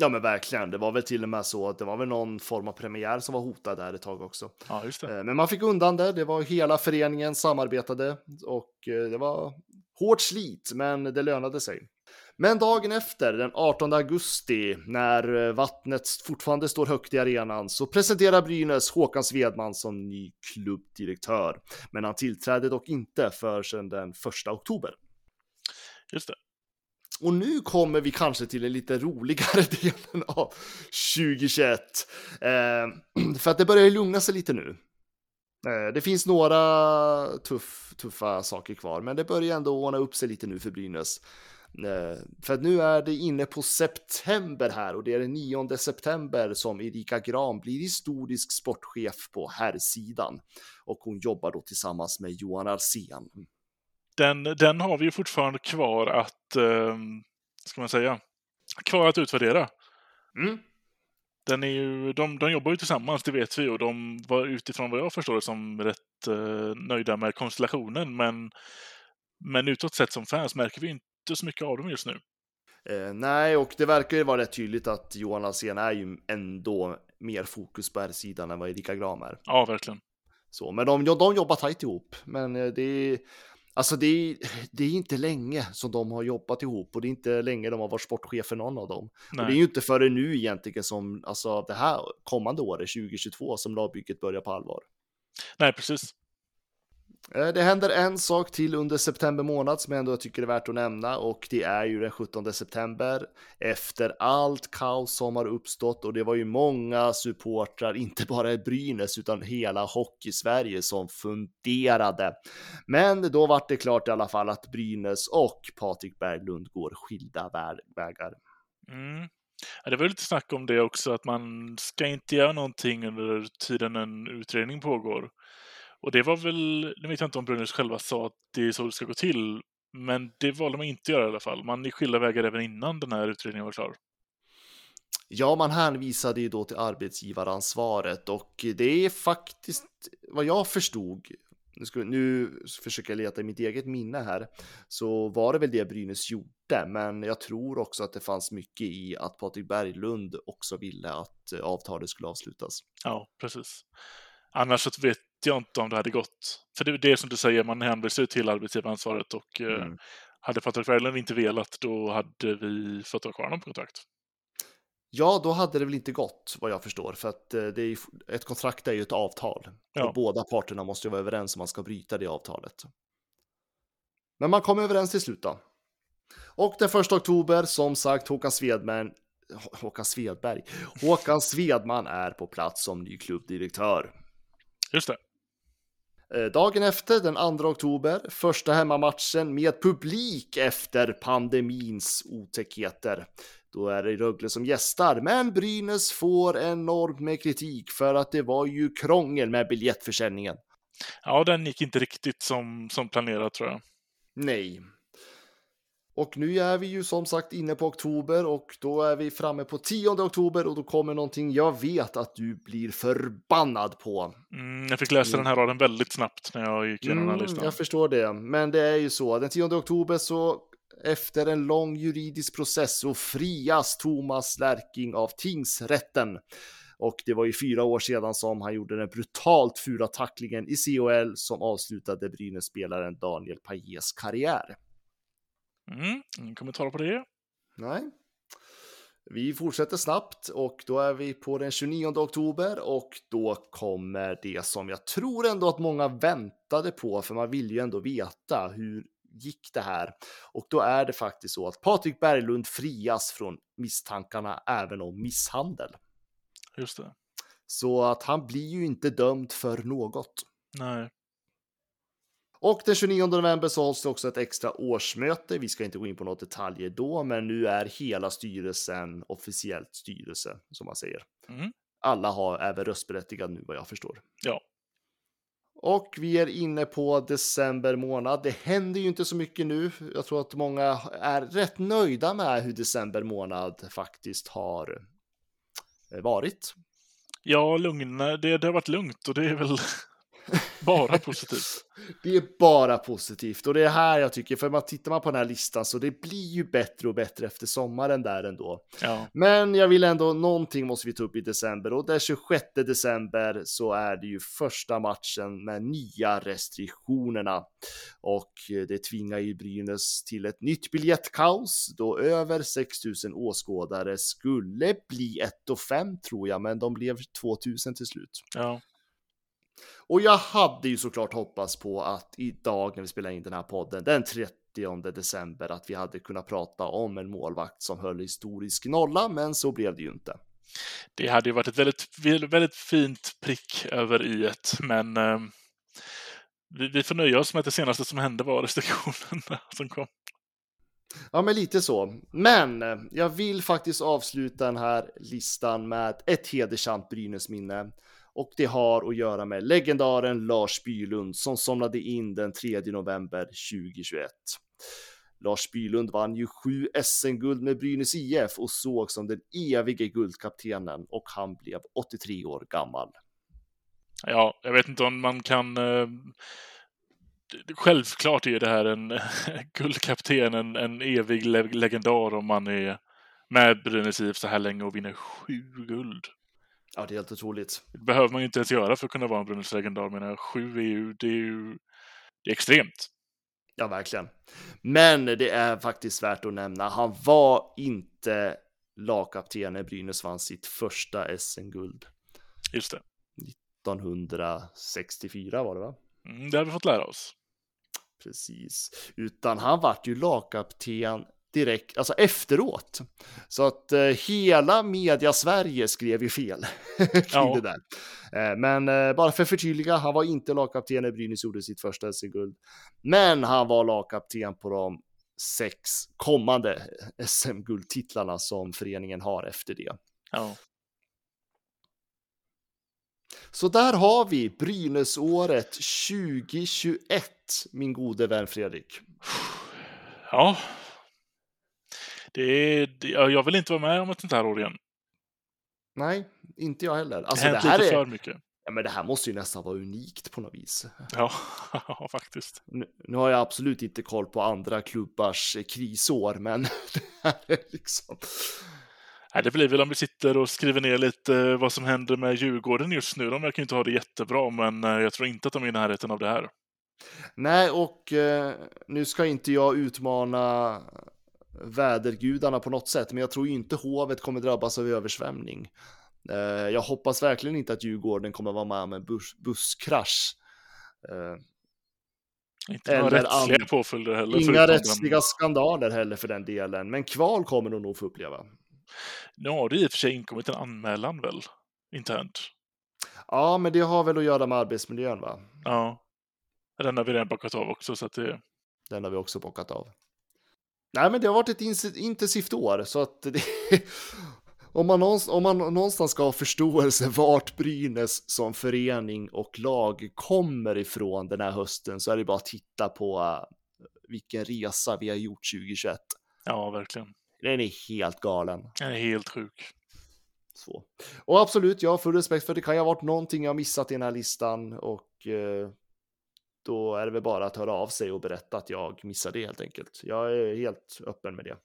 Ja men verkligen, det var väl till och med så att det var väl någon form av premiär som var hotad där ett tag också. Ja, just det. Eh, Men man fick undan det. Det var hela föreningen samarbetade och eh, det var hårt slit, men det lönade sig. Men dagen efter, den 18 augusti, när eh, vattnet fortfarande står högt i arenan, så presenterar Brynäs Håkan Svedman som ny klubbdirektör. Men han tillträdde dock inte förrän den 1 oktober. Just det. Och nu kommer vi kanske till den lite roligare delen av 2021. Eh, för att det börjar lugna sig lite nu. Eh, det finns några tuff, tuffa saker kvar, men det börjar ändå ordna upp sig lite nu för Brynäs. Eh, för att nu är det inne på september här och det är den 9 september som Erika Gran blir historisk sportchef på herrsidan. Och hon jobbar då tillsammans med Johan Arsén. Den, den har vi ju fortfarande kvar att, eh, ska man säga, kvar att utvärdera. Mm. Den är ju, de, de jobbar ju tillsammans, det vet vi, och de var utifrån vad jag förstår det som rätt eh, nöjda med konstellationen. Men, men utåt sett som fans märker vi inte så mycket av dem just nu. Eh, nej, och det verkar ju vara rätt tydligt att Johan Alsén är ju ändå mer fokus på R-sidan än vad Erika Gram är. Ja, verkligen. Så, men de, de jobbar tajt ihop. Men eh, det är, alltså det är, det är inte länge som de har jobbat ihop och det är inte länge de har varit sportchefer någon av dem. Det är ju inte förrän nu egentligen som, alltså det här kommande året, 2022, som lagbygget börjar på allvar. Nej, precis. Eh, det händer en sak till under september månad som jag ändå tycker är värt att nämna och det är ju den 17 september efter allt kaos som har uppstått och det var ju många supportrar, inte bara i Brynäs utan hela hockey-Sverige som funderade. Men då var det klart i alla fall att Brynäs och Patrik Berglund går skilda vägar. Mm. Ja, det var lite snack om det också, att man ska inte göra någonting under tiden en utredning pågår. Och det var väl, nu vet jag inte om Brynäs själva sa att det är så det ska gå till, men det valde man inte göra i alla fall. Man är skilda vägar även innan den här utredningen var klar. Ja, man hänvisade ju då till arbetsgivaransvaret och det är faktiskt vad jag förstod. Nu, ska, nu försöker jag leta i mitt eget minne här, så var det väl det Brynäs gjorde, men jag tror också att det fanns mycket i att Patrik Berglund också ville att avtalet skulle avslutas. Ja, precis. Annars så vet jag inte om det hade gått. För det är det som du säger, man hänvisar till arbetsgivaransvaret och eh, Mm. hade Patrik Berglund inte velat, då hade vi fått ha kvar honom på kontrakt. Ja, då hade det väl inte gått vad jag förstår, för att eh, det är, ju- ett kontrakt är ju ett avtal. Ja. Och båda parterna måste ju vara överens om man ska bryta det avtalet. Men man kom överens till slut då. Och den första oktober, som sagt, Håkan Svedman, Hå- Håkan Svedberg, Håkan Svedman är på plats som ny klubbdirektör. Just det. Eh, Dagen efter, den 2 oktober, första hemmamatchen med publik efter pandemins otäckheter. Då är det Rögle som gästar, men Brynäs får enormt med kritik för att det var ju krångel med biljettförsäljningen. Ja, den gick inte riktigt som, som planerat tror jag. Nej. Och nu är vi ju som sagt inne på oktober och då är vi framme på 10 oktober och då kommer någonting jag vet att du blir förbannad på. Mm, jag fick läsa den här raden väldigt snabbt när jag gick igenom den här Mm, listan. jag förstår det, men det är ju så. Den 10 oktober så efter en lång juridisk process så frias Thomas Lärking av tingsrätten. Och det var ju fyra år sedan som han gjorde den brutalt fula tacklingen i COL som avslutade Brynäs-spelaren Daniel Pajes karriär. Mm, ingen kommentar på det. Nej. Vi fortsätter snabbt och då är vi på den 29 oktober och då kommer det som jag tror ändå att många väntade på för man vill ju ändå veta hur gick det här? Och då är det faktiskt så att Patrik Berglund frias från misstankarna även om misshandel. Just det. Så att han blir ju inte dömd för något. Nej. Och den 29 november så hålls det också ett extra årsmöte. Vi ska inte gå in på några detaljer då, men nu är hela styrelsen officiellt styrelse, som man säger. Mm. Alla har även röstberättigad nu vad jag förstår. Ja. Och vi är inne på december månad. Det händer ju inte så mycket nu. Jag tror att många är rätt nöjda med hur december månad faktiskt har eh, varit. Ja, lugna. Det, det har varit lugnt och det är väl bara positivt. Det är bara positivt och det är här jag tycker, för man tittar man på den här listan så det blir ju bättre och bättre efter sommaren där ändå. Ja. Men jag vill ändå, någonting måste vi ta upp i december och den 26 december så är det ju första matchen med nya restriktionerna. Och det tvingar ju Brynäs till ett nytt biljettkaos då över 6000 åskådare skulle bli 1 och 5 tror jag, men de blev 2000 till slut. ja. Och jag hade ju såklart hoppats på att idag när vi spelar in den här podden den 30 december att vi hade kunnat prata om en målvakt som höll historisk nolla, men så blev det ju inte. Det hade ju varit ett väldigt, väldigt fint prick över i ett, men eh, vi, vi får nöja oss med att det senaste som hände var restriktionerna som kom. Ja, men lite så. Men eh, jag vill faktiskt avsluta den här listan med ett hedersamt Brynäs-minne. Och det har att göra med legendaren Lars Bylund som somnade in den 3 november 2021. Lars Bylund vann ju sju SM-guld med Brynäs IF och såg som den evige guldkaptenen och han blev 83 år gammal. Ja, jag vet inte om man kan... Eh, självklart är det här en guldkapten, en, en evig le legendar om man är med Brynäs IF så här länge och vinner sju guld. Ja, det är helt otroligt. Det behöver man ju inte ens göra för att kunna vara en Brynäs legendar. Men sju är ju, det är ju det är extremt. Ja, verkligen. Men det är faktiskt värt att nämna, han var inte lagkapten när Brynäs vann sitt första SM-guld. Just det. 1964 var det va? Mm, det har vi fått lära oss. Precis. Utan han vart ju lagkapten direkt, alltså efteråt. Så att eh, hela media Sverige skrev ju fel kring Ja. det där. Eh, men eh, bara för att förtydliga, han var inte lagkapten när Brynäs gjorde sitt första SM-guld. Men han var lagkapten på de sex kommande SM-guldtitlarna som föreningen har efter det. Ja. Så där har vi Brynäsåret 2021, min gode vän Fredrik. ja. Det är, jag vill inte vara med om ett sånt här år igen. Nej, inte jag heller. Det Alltså har det hänt här, lite är, för mycket. ja, men det här måste ju nästan vara unikt på något vis. Ja, ja faktiskt. Nu, nu har jag absolut inte koll på andra klubbars eh, krisår, men det här är liksom... Nej, det blir väl om vi sitter och skriver ner lite vad som händer med Djurgården just nu. De verkar inte ha det jättebra, men eh, jag tror inte att de är i närheten av det här. Nej, och eh, nu ska inte jag utmana vädergudarna på något sätt, men jag tror inte hovet kommer drabbas av översvämning. Eh, jag hoppas verkligen inte att Djurgården kommer vara med om en bus busskrasch. Eh, inte några rättsliga påföljder heller. inga rättsliga Den... skandaler heller för den delen, men kval kommer de nog få uppleva. Nu har det i och för sig inkommit en anmälan väl, internt. Ja, men det har väl att göra med arbetsmiljön, va? Ja. Den har vi redan bockat av också, så att det... Den har vi också bockat av. Nej, men det har varit ett intensivt år, så att det, om, man någonstans, om man någonstans ska ha förståelse vart Brynäs som förening och lag kommer ifrån den här hösten så är det bara att titta på uh, vilken resa vi har gjort 2021. Ja, verkligen. Den är helt galen. Den är helt sjuk. Så. Och absolut, jag har full respekt för det kan ju ha varit någonting jag missat i den här listan och eh, då är det väl bara att höra av sig och berätta att jag missade det helt enkelt. Jag är helt öppen med det.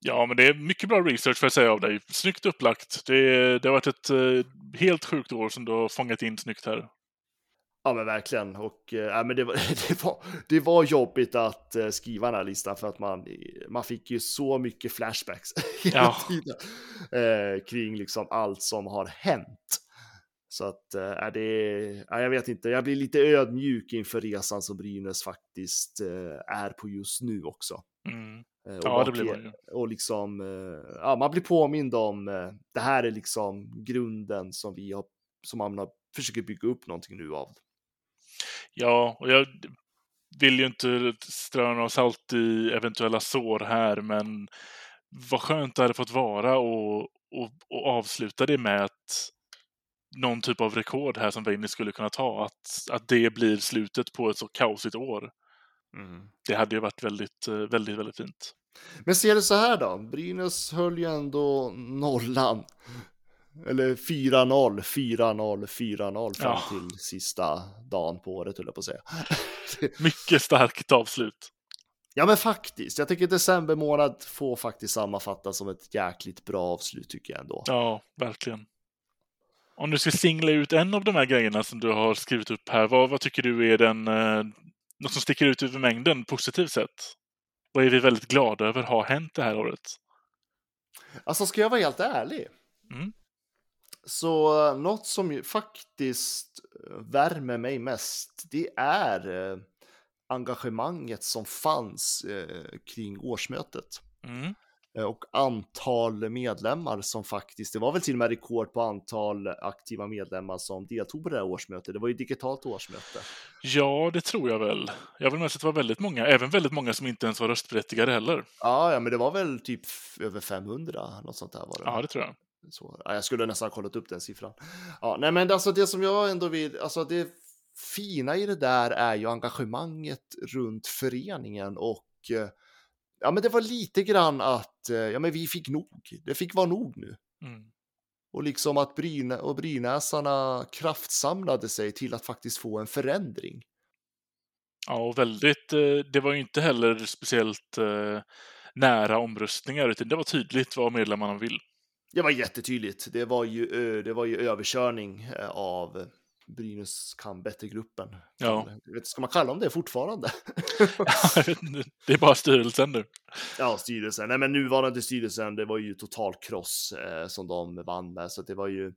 Ja, men det är mycket bra research för att säga av dig. Snyggt upplagt. Det, det har varit ett eh, helt sjukt år som du har fångat in snyggt här. Ja men verkligen och äh, men det, var, det, var, det var jobbigt att äh, skriva den här listan för att man, man fick ju så mycket flashbacks hela Ja. tiden äh, kring liksom allt som har hänt. Så att äh, det, ja, jag vet inte, jag blir lite ödmjuk inför resan som Brynäs faktiskt äh, är på just nu också. Mm. Eh, och Ja, det blir man ju. Och liksom, eh, ja, man blir påmind om, eh, det här är liksom grunden som vi har, som man har, försöker bygga upp någonting nu av. Ja, och jag vill ju inte strö några salt i eventuella sår här, men vad skönt det hade fått vara och, och, och avsluta det med att någon typ av rekord här som Veini skulle kunna ta, att, att det blir slutet på ett så kaosigt år. Det hade ju varit väldigt, eh, väldigt, väldigt fint. Men ser det så här då, Brynäs höll ju ändå nollan. Eller 4-0, 4-0, 4-0 fram Ja. till sista dagen på året höll jag på att säga. Mycket starkt avslut. ja men faktiskt, jag tycker december månad får faktiskt sammanfattas som ett jäkligt bra avslut tycker jag ändå. Ja, verkligen. Om du ska singla ut en av de här grejerna som du har skrivit upp här, vad, vad tycker du är den, eh, något som sticker ut över mängden positivt sett? Vad är vi väldigt glada över har hänt det här året? Alltså ska jag vara helt ärlig. Mm. Så något som faktiskt eh, värmer mig mest, det är eh, engagemanget som fanns eh, kring årsmötet. Mm. Eh, Och antal medlemmar som faktiskt, det var väl till och med rekord på antal aktiva medlemmar som deltog på det här årsmötet. Det var ju digitalt årsmöte. Ja, det tror jag väl. Jag vill minnas att det var väldigt många, även väldigt många som inte ens var röstberättigade heller. Ja, ja, men det var väl typ över 500, något sånt där var det. Ja, det tror jag. Så, ja, jag skulle nästan ha kollat upp den siffran. Ja, nej, men alltså det som jag ändå vill, alltså det fina i det där är ju engagemanget runt föreningen och eh, ja, men det var lite grann att eh, ja, men vi fick nog. Det fick vara nog nu. Mm. Och liksom att Bryne och Brynäsarna kraftsamlade sig till att faktiskt få en förändring. Ja, och väldigt, eh, det var ju inte heller speciellt eh, nära omröstningar, utan det var tydligt vad medlemmarna vill. Det var jättetydligt. Det var ju, det var ju överkörning av Brynäs kan bättre-gruppen. Ja. Jag vet, Ska man kalla dem det fortfarande? det är bara styrelsen nu. Ja, styrelsen. Nej, men nuvarande styrelsen, det var ju total kross eh, som de vann med, så det var ju.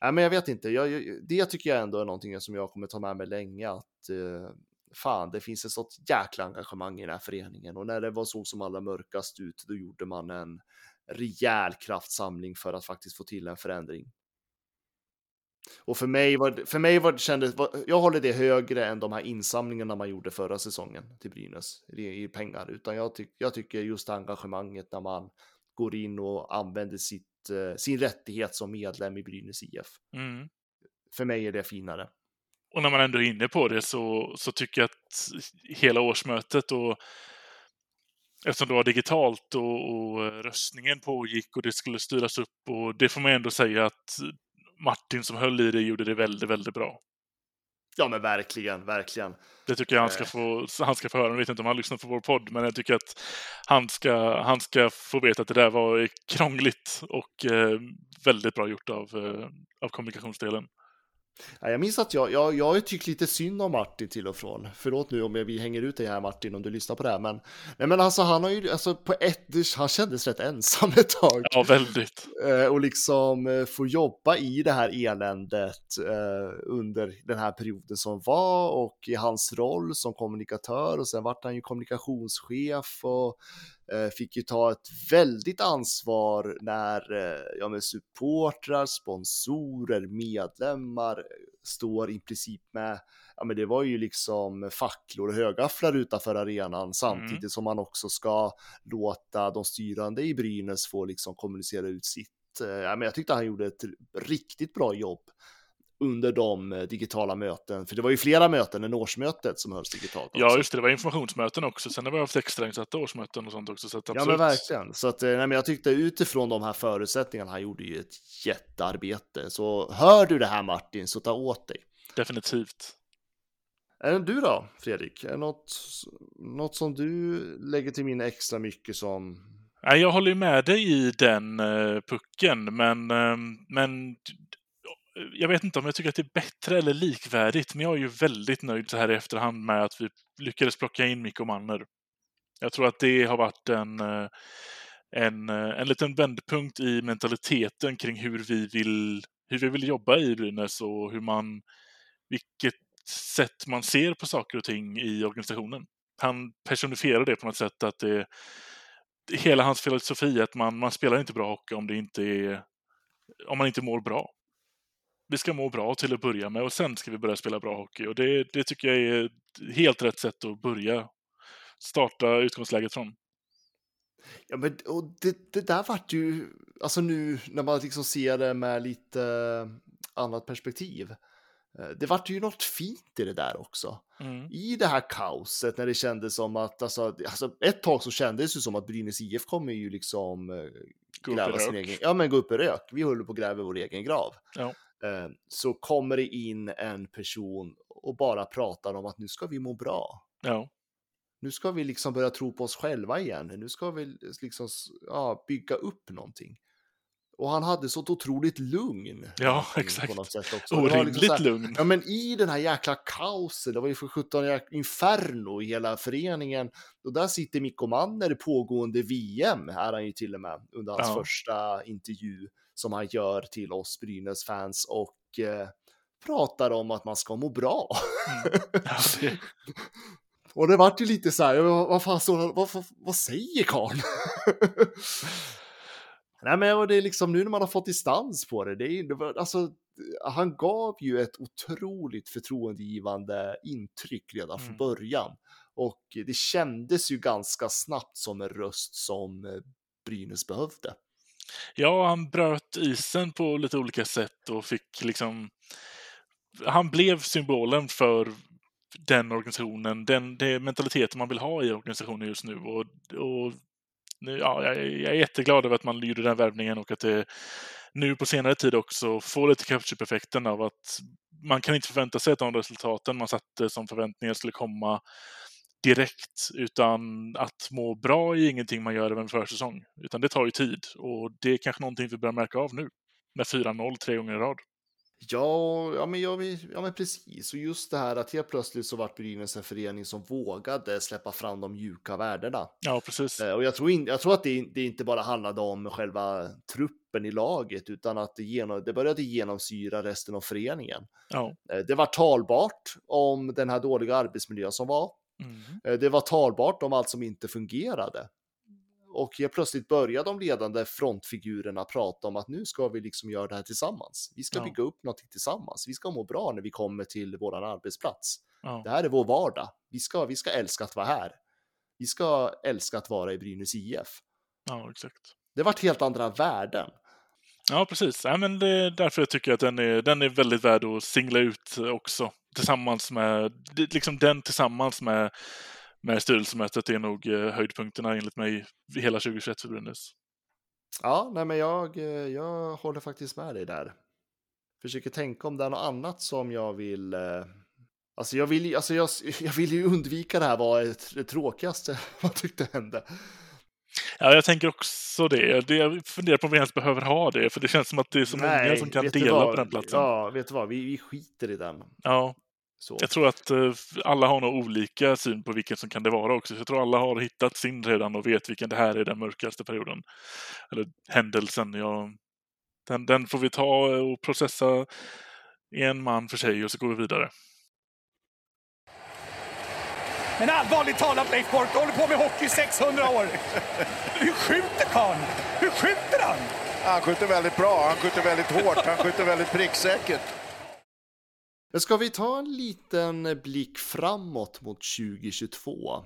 Nej, men jag vet inte. Jag- det tycker jag ändå är någonting som jag kommer ta med mig länge att eh, fan, det finns ett sånt jäkla engagemang i den här föreningen och när det var så som allra mörkast ut, då gjorde man en rejäl kraftsamling för att faktiskt få till en förändring. Och för mig var det- för mig var det kändes, jag håller det högre än de här insamlingarna man gjorde förra säsongen till Brynäs i, i pengar, utan jag, tyck, jag tycker just engagemanget när man går in och använder sitt, eh, sin rättighet som medlem i Brynäs IF. Mm. För mig är det finare. Och när man ändå är inne på det så, så tycker jag att hela årsmötet och eftersom det var digitalt och, och röstningen pågick och det skulle styras upp och det får man ändå säga att Martin som höll i det gjorde det väldigt, väldigt bra. Ja, men verkligen, verkligen. Det tycker jag han ska få, han ska få höra. Jag vet inte om han lyssnar på vår podd, men jag tycker att han ska, han ska få veta att det där var krångligt och eh, väldigt bra gjort av, eh, av kommunikationsdelen. Ja, jag minns att jag, jag, jag har tyckt lite synd om Martin till och från. Förlåt nu om jag, vi hänger ut dig här Martin om du lyssnar på det här. Men, nej, men alltså han har ju, alltså på ett, han kändes rätt ensam ett tag. Ja, väldigt. Eh, och liksom eh, få jobba i det här eländet eh, under den här perioden som var och i hans roll som kommunikatör och sen vart han ju kommunikationschef och fick ju ta ett väldigt ansvar när eh, ja, med supportrar, sponsorer, medlemmar står i princip med, ja men det var ju liksom facklor och högafflar utanför arenan samtidigt mm. som man också ska låta de styrande i Brynäs få liksom kommunicera ut sitt. Eh, ja, men jag tyckte han gjorde ett riktigt bra jobb under de eh, digitala möten, för det var ju flera möten än årsmötet som hölls digitalt. Också. Ja, just det, det var informationsmöten också. Sen har vi haft extrainsatta årsmöten och sånt också. Så ja, men verkligen. Så att, eh, nej, men jag tyckte utifrån de här förutsättningarna, han gjorde ju ett jättearbete. Så hör du det här Martin, så ta åt dig. Definitivt. Är det du då, Fredrik? Är det något, något som du lägger till minne extra mycket som jag håller med dig i den pucken, men, men jag vet inte om jag tycker att det är bättre eller likvärdigt, men jag är ju väldigt nöjd så här i efterhand med att vi lyckades plocka in Mikko Manner. Jag tror att det har varit en, eh, en, eh, en liten vändpunkt i mentaliteten kring hur vi vill, hur vi vill jobba i Brynäs och hur man, vilket sätt man ser på saker och ting i organisationen. Han personifierar det på något sätt att det hela hans filosofi att man, man spelar inte bra hockey om det inte är om man inte mår bra vi ska må bra till att börja med och sen ska vi börja spela bra hockey. Och det, det tycker jag är helt rätt sätt att börja starta utgångsläget från. Ja, men och det, det där vart ju, alltså nu när man liksom ser det med lite annat perspektiv. Eh, det vart ju något fint i det där också. Mm. I det här kaoset när det kändes som att, alltså, alltså ett tag så kändes det som att Brynäs IF kommer ju liksom eh, gräva sin egen, ja men gå upp i rök. Vi håller på att gräva vår egen grav. Ja. Eh, så kommer det in en person och bara pratar om att nu ska vi må bra. Ja. Nu ska vi liksom börja tro på oss själva igen. Nu ska vi liksom ja, bygga upp någonting. Och han hade så otroligt lugn. Ja, exakt. På också. Orimligt liksom här, lugn. Ja, men i den här jäkla kaoset, det var ju för 17 inferno i hela föreningen. Och där sitter Mikko Manner pågående VM, är han ju till och med, under hans ja. första intervju som han gör till oss Brynäs-fans och eh, pratar om att man ska må bra. Mm. Det... och det vart ju lite så här, vad fan står vad, vad, vad säger karln? Nej, men det är liksom nu när man har fått distans på det, det är, alltså, han gav ju ett otroligt förtroendegivande intryck redan från mm. början. Och det kändes ju ganska snabbt som en röst som eh, Brynäs behövde. Ja, han bröt isen på lite olika sätt och fick liksom... Han blev symbolen för den organisationen, den den mentaliteten man vill ha i organisationen just nu. Och, och nu, ja, jag, jag är jätteglad över att man gjorde den värvningen och att det nu på senare tid också får lite catch-up-effekten av att man kan inte förvänta sig att de resultaten man satte som förväntningar skulle komma direkt, utan att må bra är ingenting man gör över en försäsong, utan det tar ju tid och det är kanske någonting vi börjar märka av nu med 4-0 tre gånger i rad. Ja, ja, men, ja, ja, men precis. Och just det här att helt plötsligt så vart Brynäs en förening som vågade släppa fram de mjuka värdena. Ja, precis. Eh, och jag tror, in, jag tror att det, det inte bara handlade om själva truppen i laget, utan att det, genom, det började genomsyra resten av föreningen. Ja. Eh, det var talbart om den här dåliga arbetsmiljön som var. Mm. Eh, det var talbart om allt som inte fungerade. Och plötsligt börjar de ledande frontfigurerna prata om att nu ska vi liksom göra det här tillsammans. Vi ska ja. bygga upp någonting tillsammans. Vi ska må bra när vi kommer till vår arbetsplats. Ja. Det här är vår vardag. Vi ska, vi ska älska att vara här. Vi ska älska att vara i Brynäs IF. Ja, exakt. Det varit helt andra värden. Ja, precis. Ja, men det är därför jag tycker att den är, den är väldigt värd att singla ut också. Tillsammans med, liksom den tillsammans med med styrelsemötet är nog eh, höjdpunkterna enligt mig hela 2021 för Brynäs. Ja, nej men jag, eh, jag håller faktiskt med dig där. Försöker tänka om det är något annat som jag vill eh, Alltså jag vill, alltså jag, jag vill ju undvika det här var det tråkigaste man tyckte hände. Ja, jag tänker också det. det. Jag funderar på om vi ens behöver ha det, för det känns som att det är så Nej, många som kan dela på den platsen. Ja, vet du vad? Vi, vi skiter i den. Ja, Så. jag tror att eh, alla har nog olika syn på vilken som kan det vara också. Så jag tror alla har hittat sin redan och vet vilken det här är den mörkaste perioden. Eller händelsen. Ja, den, den får vi ta och processa en man för sig och så går vi vidare. Men allvarligt talat Leif Boork, du håller på med hockey i 600 år. Hur skjuter karln? Hur skjuter han? Han skjuter väldigt bra, han skjuter väldigt hårt, han skjuter väldigt pricksäkert. Ska vi ta en liten blick framåt mot 2022?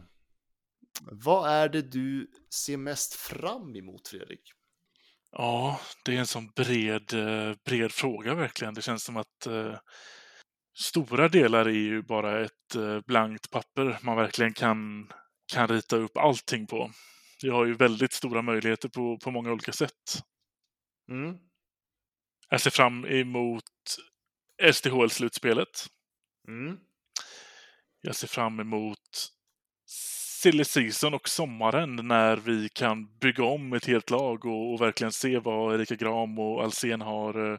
Vad är det du ser mest fram emot, Fredrik? Ja, det är en sån bred, eh, bred fråga verkligen. Det känns som att eh, stora delar är ju bara ett eh, blankt papper man verkligen kan, kan rita upp allting på. Vi har ju väldigt stora möjligheter på, på många olika sätt. Mm. Jag ser fram emot SDHL-slutspelet. Mm. Jag ser fram emot silly season och sommaren när vi kan bygga om ett helt lag och, och verkligen se vad Erika Gram och Alsen har eh,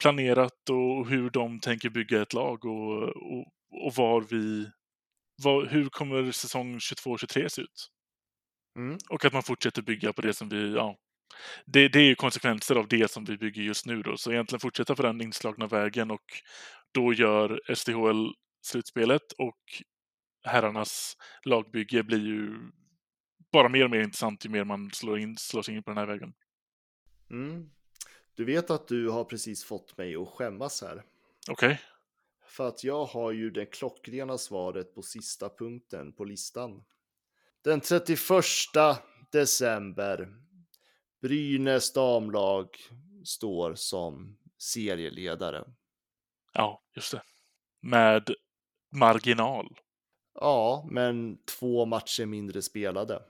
planerat och hur de tänker bygga ett lag och, och, och var vi... Var, hur kommer säsong 22-23 se ut? Mm. Och att man fortsätter bygga på det som vi... Ja, det, det är ju konsekvenser av det som vi bygger just nu då. Så egentligen fortsätta på den inslagna vägen och då gör SDHL slutspelet och herrarnas lagbygge blir ju bara mer och mer intressant ju mer man slår, in, slår sig in på den här vägen. Mm. Du vet att du har precis fått mig att skämmas här. Okej? För att jag har ju det klockrena svaret på sista punkten på listan. Den 31 december. Brynäs damlag står som serieledare. Ja, just det. Med marginal. Ja, men två matcher mindre spelade.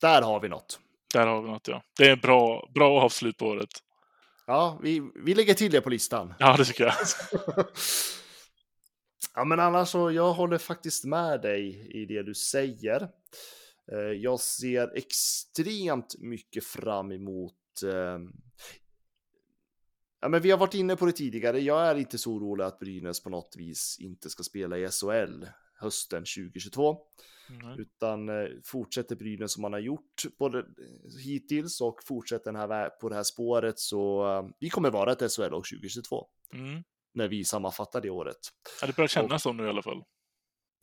Där har vi något. Där har vi något, ja. Det är en bra, bra avslut på året. Ja, vi, vi lägger till det på listan. Ja, det tycker jag. ja, men annars så, jag håller faktiskt med dig i det du säger. Eh, Jag ser extremt mycket fram emot eh, Ja, men vi har varit inne på det tidigare. Jag är inte så orolig att Brynäs på något vis inte ska spela i SHL hösten 2022. Mm. Utan eh, fortsätter Brynäs som man har gjort både hittills och fortsätter den här, på det här spåret så eh, vi kommer vara ett SHL-lag 2022 Mm. när vi sammanfattar det året. Ja, det börjar kännas så nu i alla fall.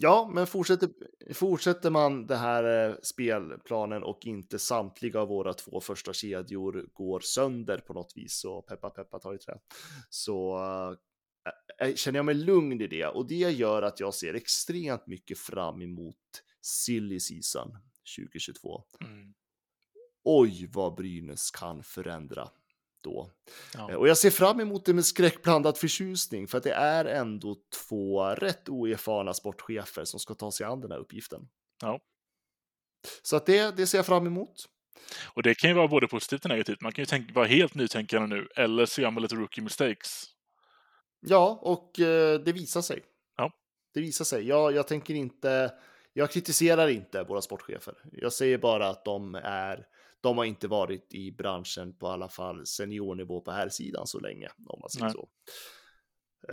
Ja, men fortsätter, fortsätter man det här eh, spelplanen och inte samtliga av våra två första kedjor går sönder på något vis så peppa peppa ta i trä. Så äh, känner jag mig lugn i det och det gör att jag ser extremt mycket fram emot silly season 2022. Mm. Oj, vad Brynäs kan förändra då. Ja. Eh, Och jag ser fram emot det med skräckblandad förtjusning för att det är ändå två rätt oerfarna sportchefer som ska ta sig an den här uppgiften. Ja. Så att det, det ser jag fram emot. Och det kan ju vara både positivt och negativt. Man kan ju tänka, vara helt nytänkande nu, eller så gör man lite rookie mistakes. Ja, och eh, det visar sig. Ja. Det visar sig. Jag, jag tänker inte, jag kritiserar inte våra sportchefer. Jag säger bara att de är, de har inte varit i branschen på alla fall seniornivå på här sidan så länge, om man säger Nej. så.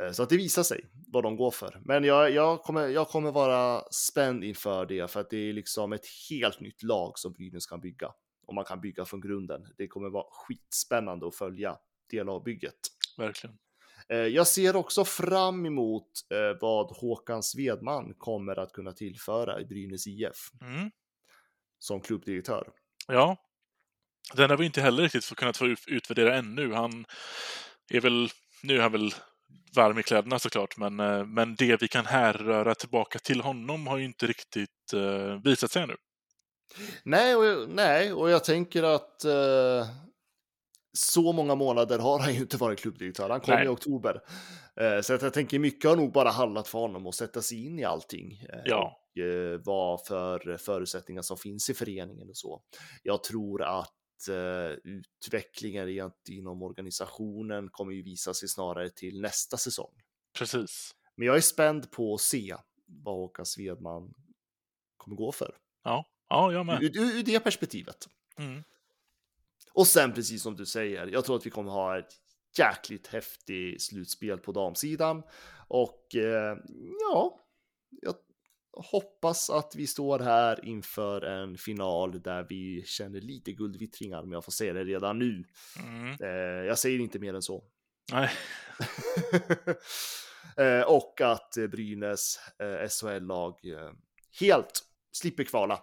Eh, Så att det visar sig vad de går för. Men jag, jag, kommer, jag kommer vara spänd inför det för att det är liksom ett helt nytt lag som Brynäs kan bygga. Och man kan bygga från grunden. Det kommer vara skitspännande att följa det lagbygget. Verkligen. Eh, Jag ser också fram emot eh, vad Håkan Svedman kommer att kunna tillföra i Brynäs IF Mm. som klubbdirektör. Ja. Den har vi inte heller riktigt kunnat få ut- utvärdera ännu. Han är väl, nu är han väl varm i kläderna såklart, men, eh, men det vi kan härröra tillbaka till honom har ju inte riktigt visat sig ännu. Nej, och jag, nej, och jag tänker att eh, så många månader har han ju inte varit klubbdirektör. Han kom Nej. i oktober. Eh, så att jag tänker mycket har nog bara handlat för honom att sätta sig in i allting. eh, Ja. Och eh, vad för förutsättningar som finns i föreningen och så. Jag tror att utvecklingen inom organisationen kommer ju visa sig snarare till nästa säsong. Precis. Men jag är spänd på att se vad Håkan Svedman kommer gå för. Ja, ja jag med. Ur, ur, ur det perspektivet. Mm. Och sen precis som du säger, jag tror att vi kommer ha ett jäkligt häftigt slutspel på damsidan. Och eh, ja, jag hoppas att vi står här inför en final där vi känner lite guldvittringar, om jag får säga det redan nu. Mm. Eh, jag säger inte mer än så. Nej, eh, och att Brynäs eh, SHL-lag eh, helt slipper kvala.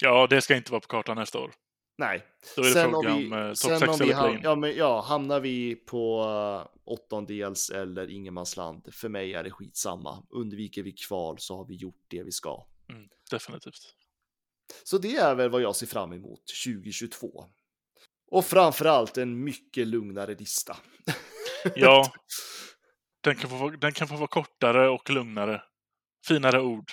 ja, det ska inte vara på kartan nästa år. Nej. Då är det Sen fråga om vi, om eh, sen 6 om vi ham- ja, men, ja, hamnar vi på uh, åttondels eller ingenmansland, för mig är det skitsamma. Undviker vi kval så har vi gjort det vi ska. Mm, definitivt. Så det är väl vad jag ser fram emot 2022. Och framförallt en mycket lugnare lista. Ja, den kan, få, vara- den kan få vara kortare och lugnare. Finare ord.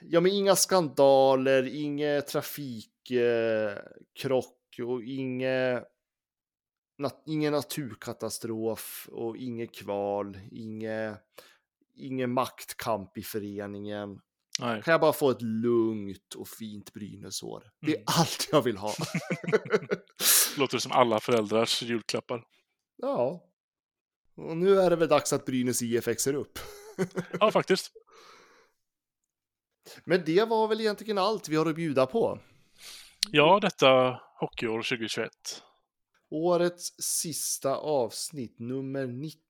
Ja, men inga skandaler, inga trafikkrock eh, krock och inga, nat, ingen naturkatastrof och inget kval, inga, ingen maktkamp i föreningen. Nej. Kan jag bara få ett lugnt och fint Brynäsår? Det är Mm. allt jag vill ha. Låter som alla föräldrars julklappar. ja. Och nu är det väl dags att Brynäs IF växer upp. Ja, faktiskt. Men det var väl egentligen allt vi har att bjuda på. Ja, detta hockeyår 2021. Årets sista avsnitt, nummer 90.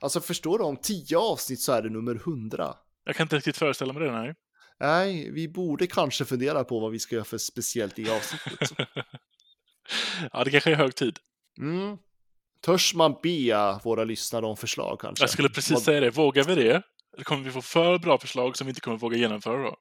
Alltså förstår du, om 10 avsnitt så är det nummer 100. Jag kan inte riktigt föreställa mig det, nej. Nej, vi borde kanske fundera på vad vi ska göra för speciellt i avsnittet. ja, det kanske är hög tid. Mm. Törs man be våra lyssnare om förslag kanske? Jag skulle precis säga det. Vågar vi det? Eller kommer vi få för bra förslag som vi inte kommer våga genomföra då?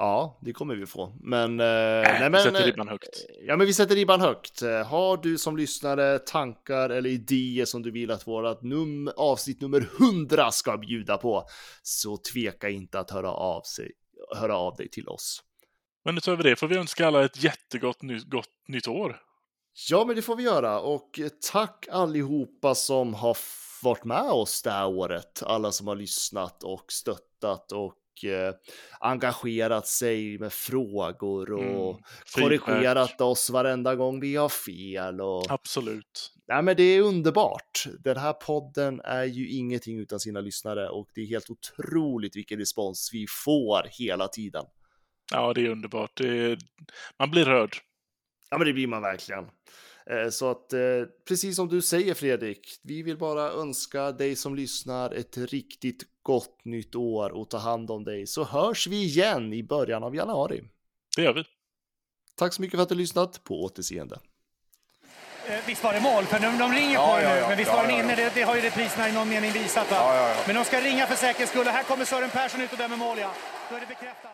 Ja, det kommer vi få. Men... Eh, Nej, nej, vi men sätter eh, ribban högt. Ja, men vi sätter ribban högt. Eh, Har du som lyssnare tankar eller idéer som du vill att vårt num avsnitt nummer 100 ska bjuda på, så tveka inte att höra av, sig, höra av dig till oss. Men utöver det får vi önska alla ett jättegott ny, gott nytt år. Ja, men det får vi göra. Och tack allihopa som har varit med oss det här året. Alla som har lyssnat och stöttat och eh, engagerat sig med frågor och Mm, korrigerat oss varenda gång vi har fel. Och... Absolut. Nej, men det är underbart. Den här podden är ju ingenting utan sina lyssnare och det är helt otroligt vilken respons vi får hela tiden. Ja, det är underbart. Det är... Man blir rörd. Ja, men det blir man verkligen. Eh, Så att eh, precis som du säger Fredrik, vi vill bara önska dig som lyssnar ett riktigt gott nytt år och ta hand om dig så hörs vi igen i början av januari. Det gör vi. Tack så mycket för att du lyssnat. På återseende. Eh, Visst var det mål? För de, de ringer Ja, på det ja, nu. ja. Men visst Ja, var den ja, inne? ja. Det, det har ju repriserna i någon mening visat. Va? Ja, ja, ja. Men de ska ringa för säkerhets skull. Och här kommer Sören Persson ut och dömer mål, ja. Då är det bekräftat.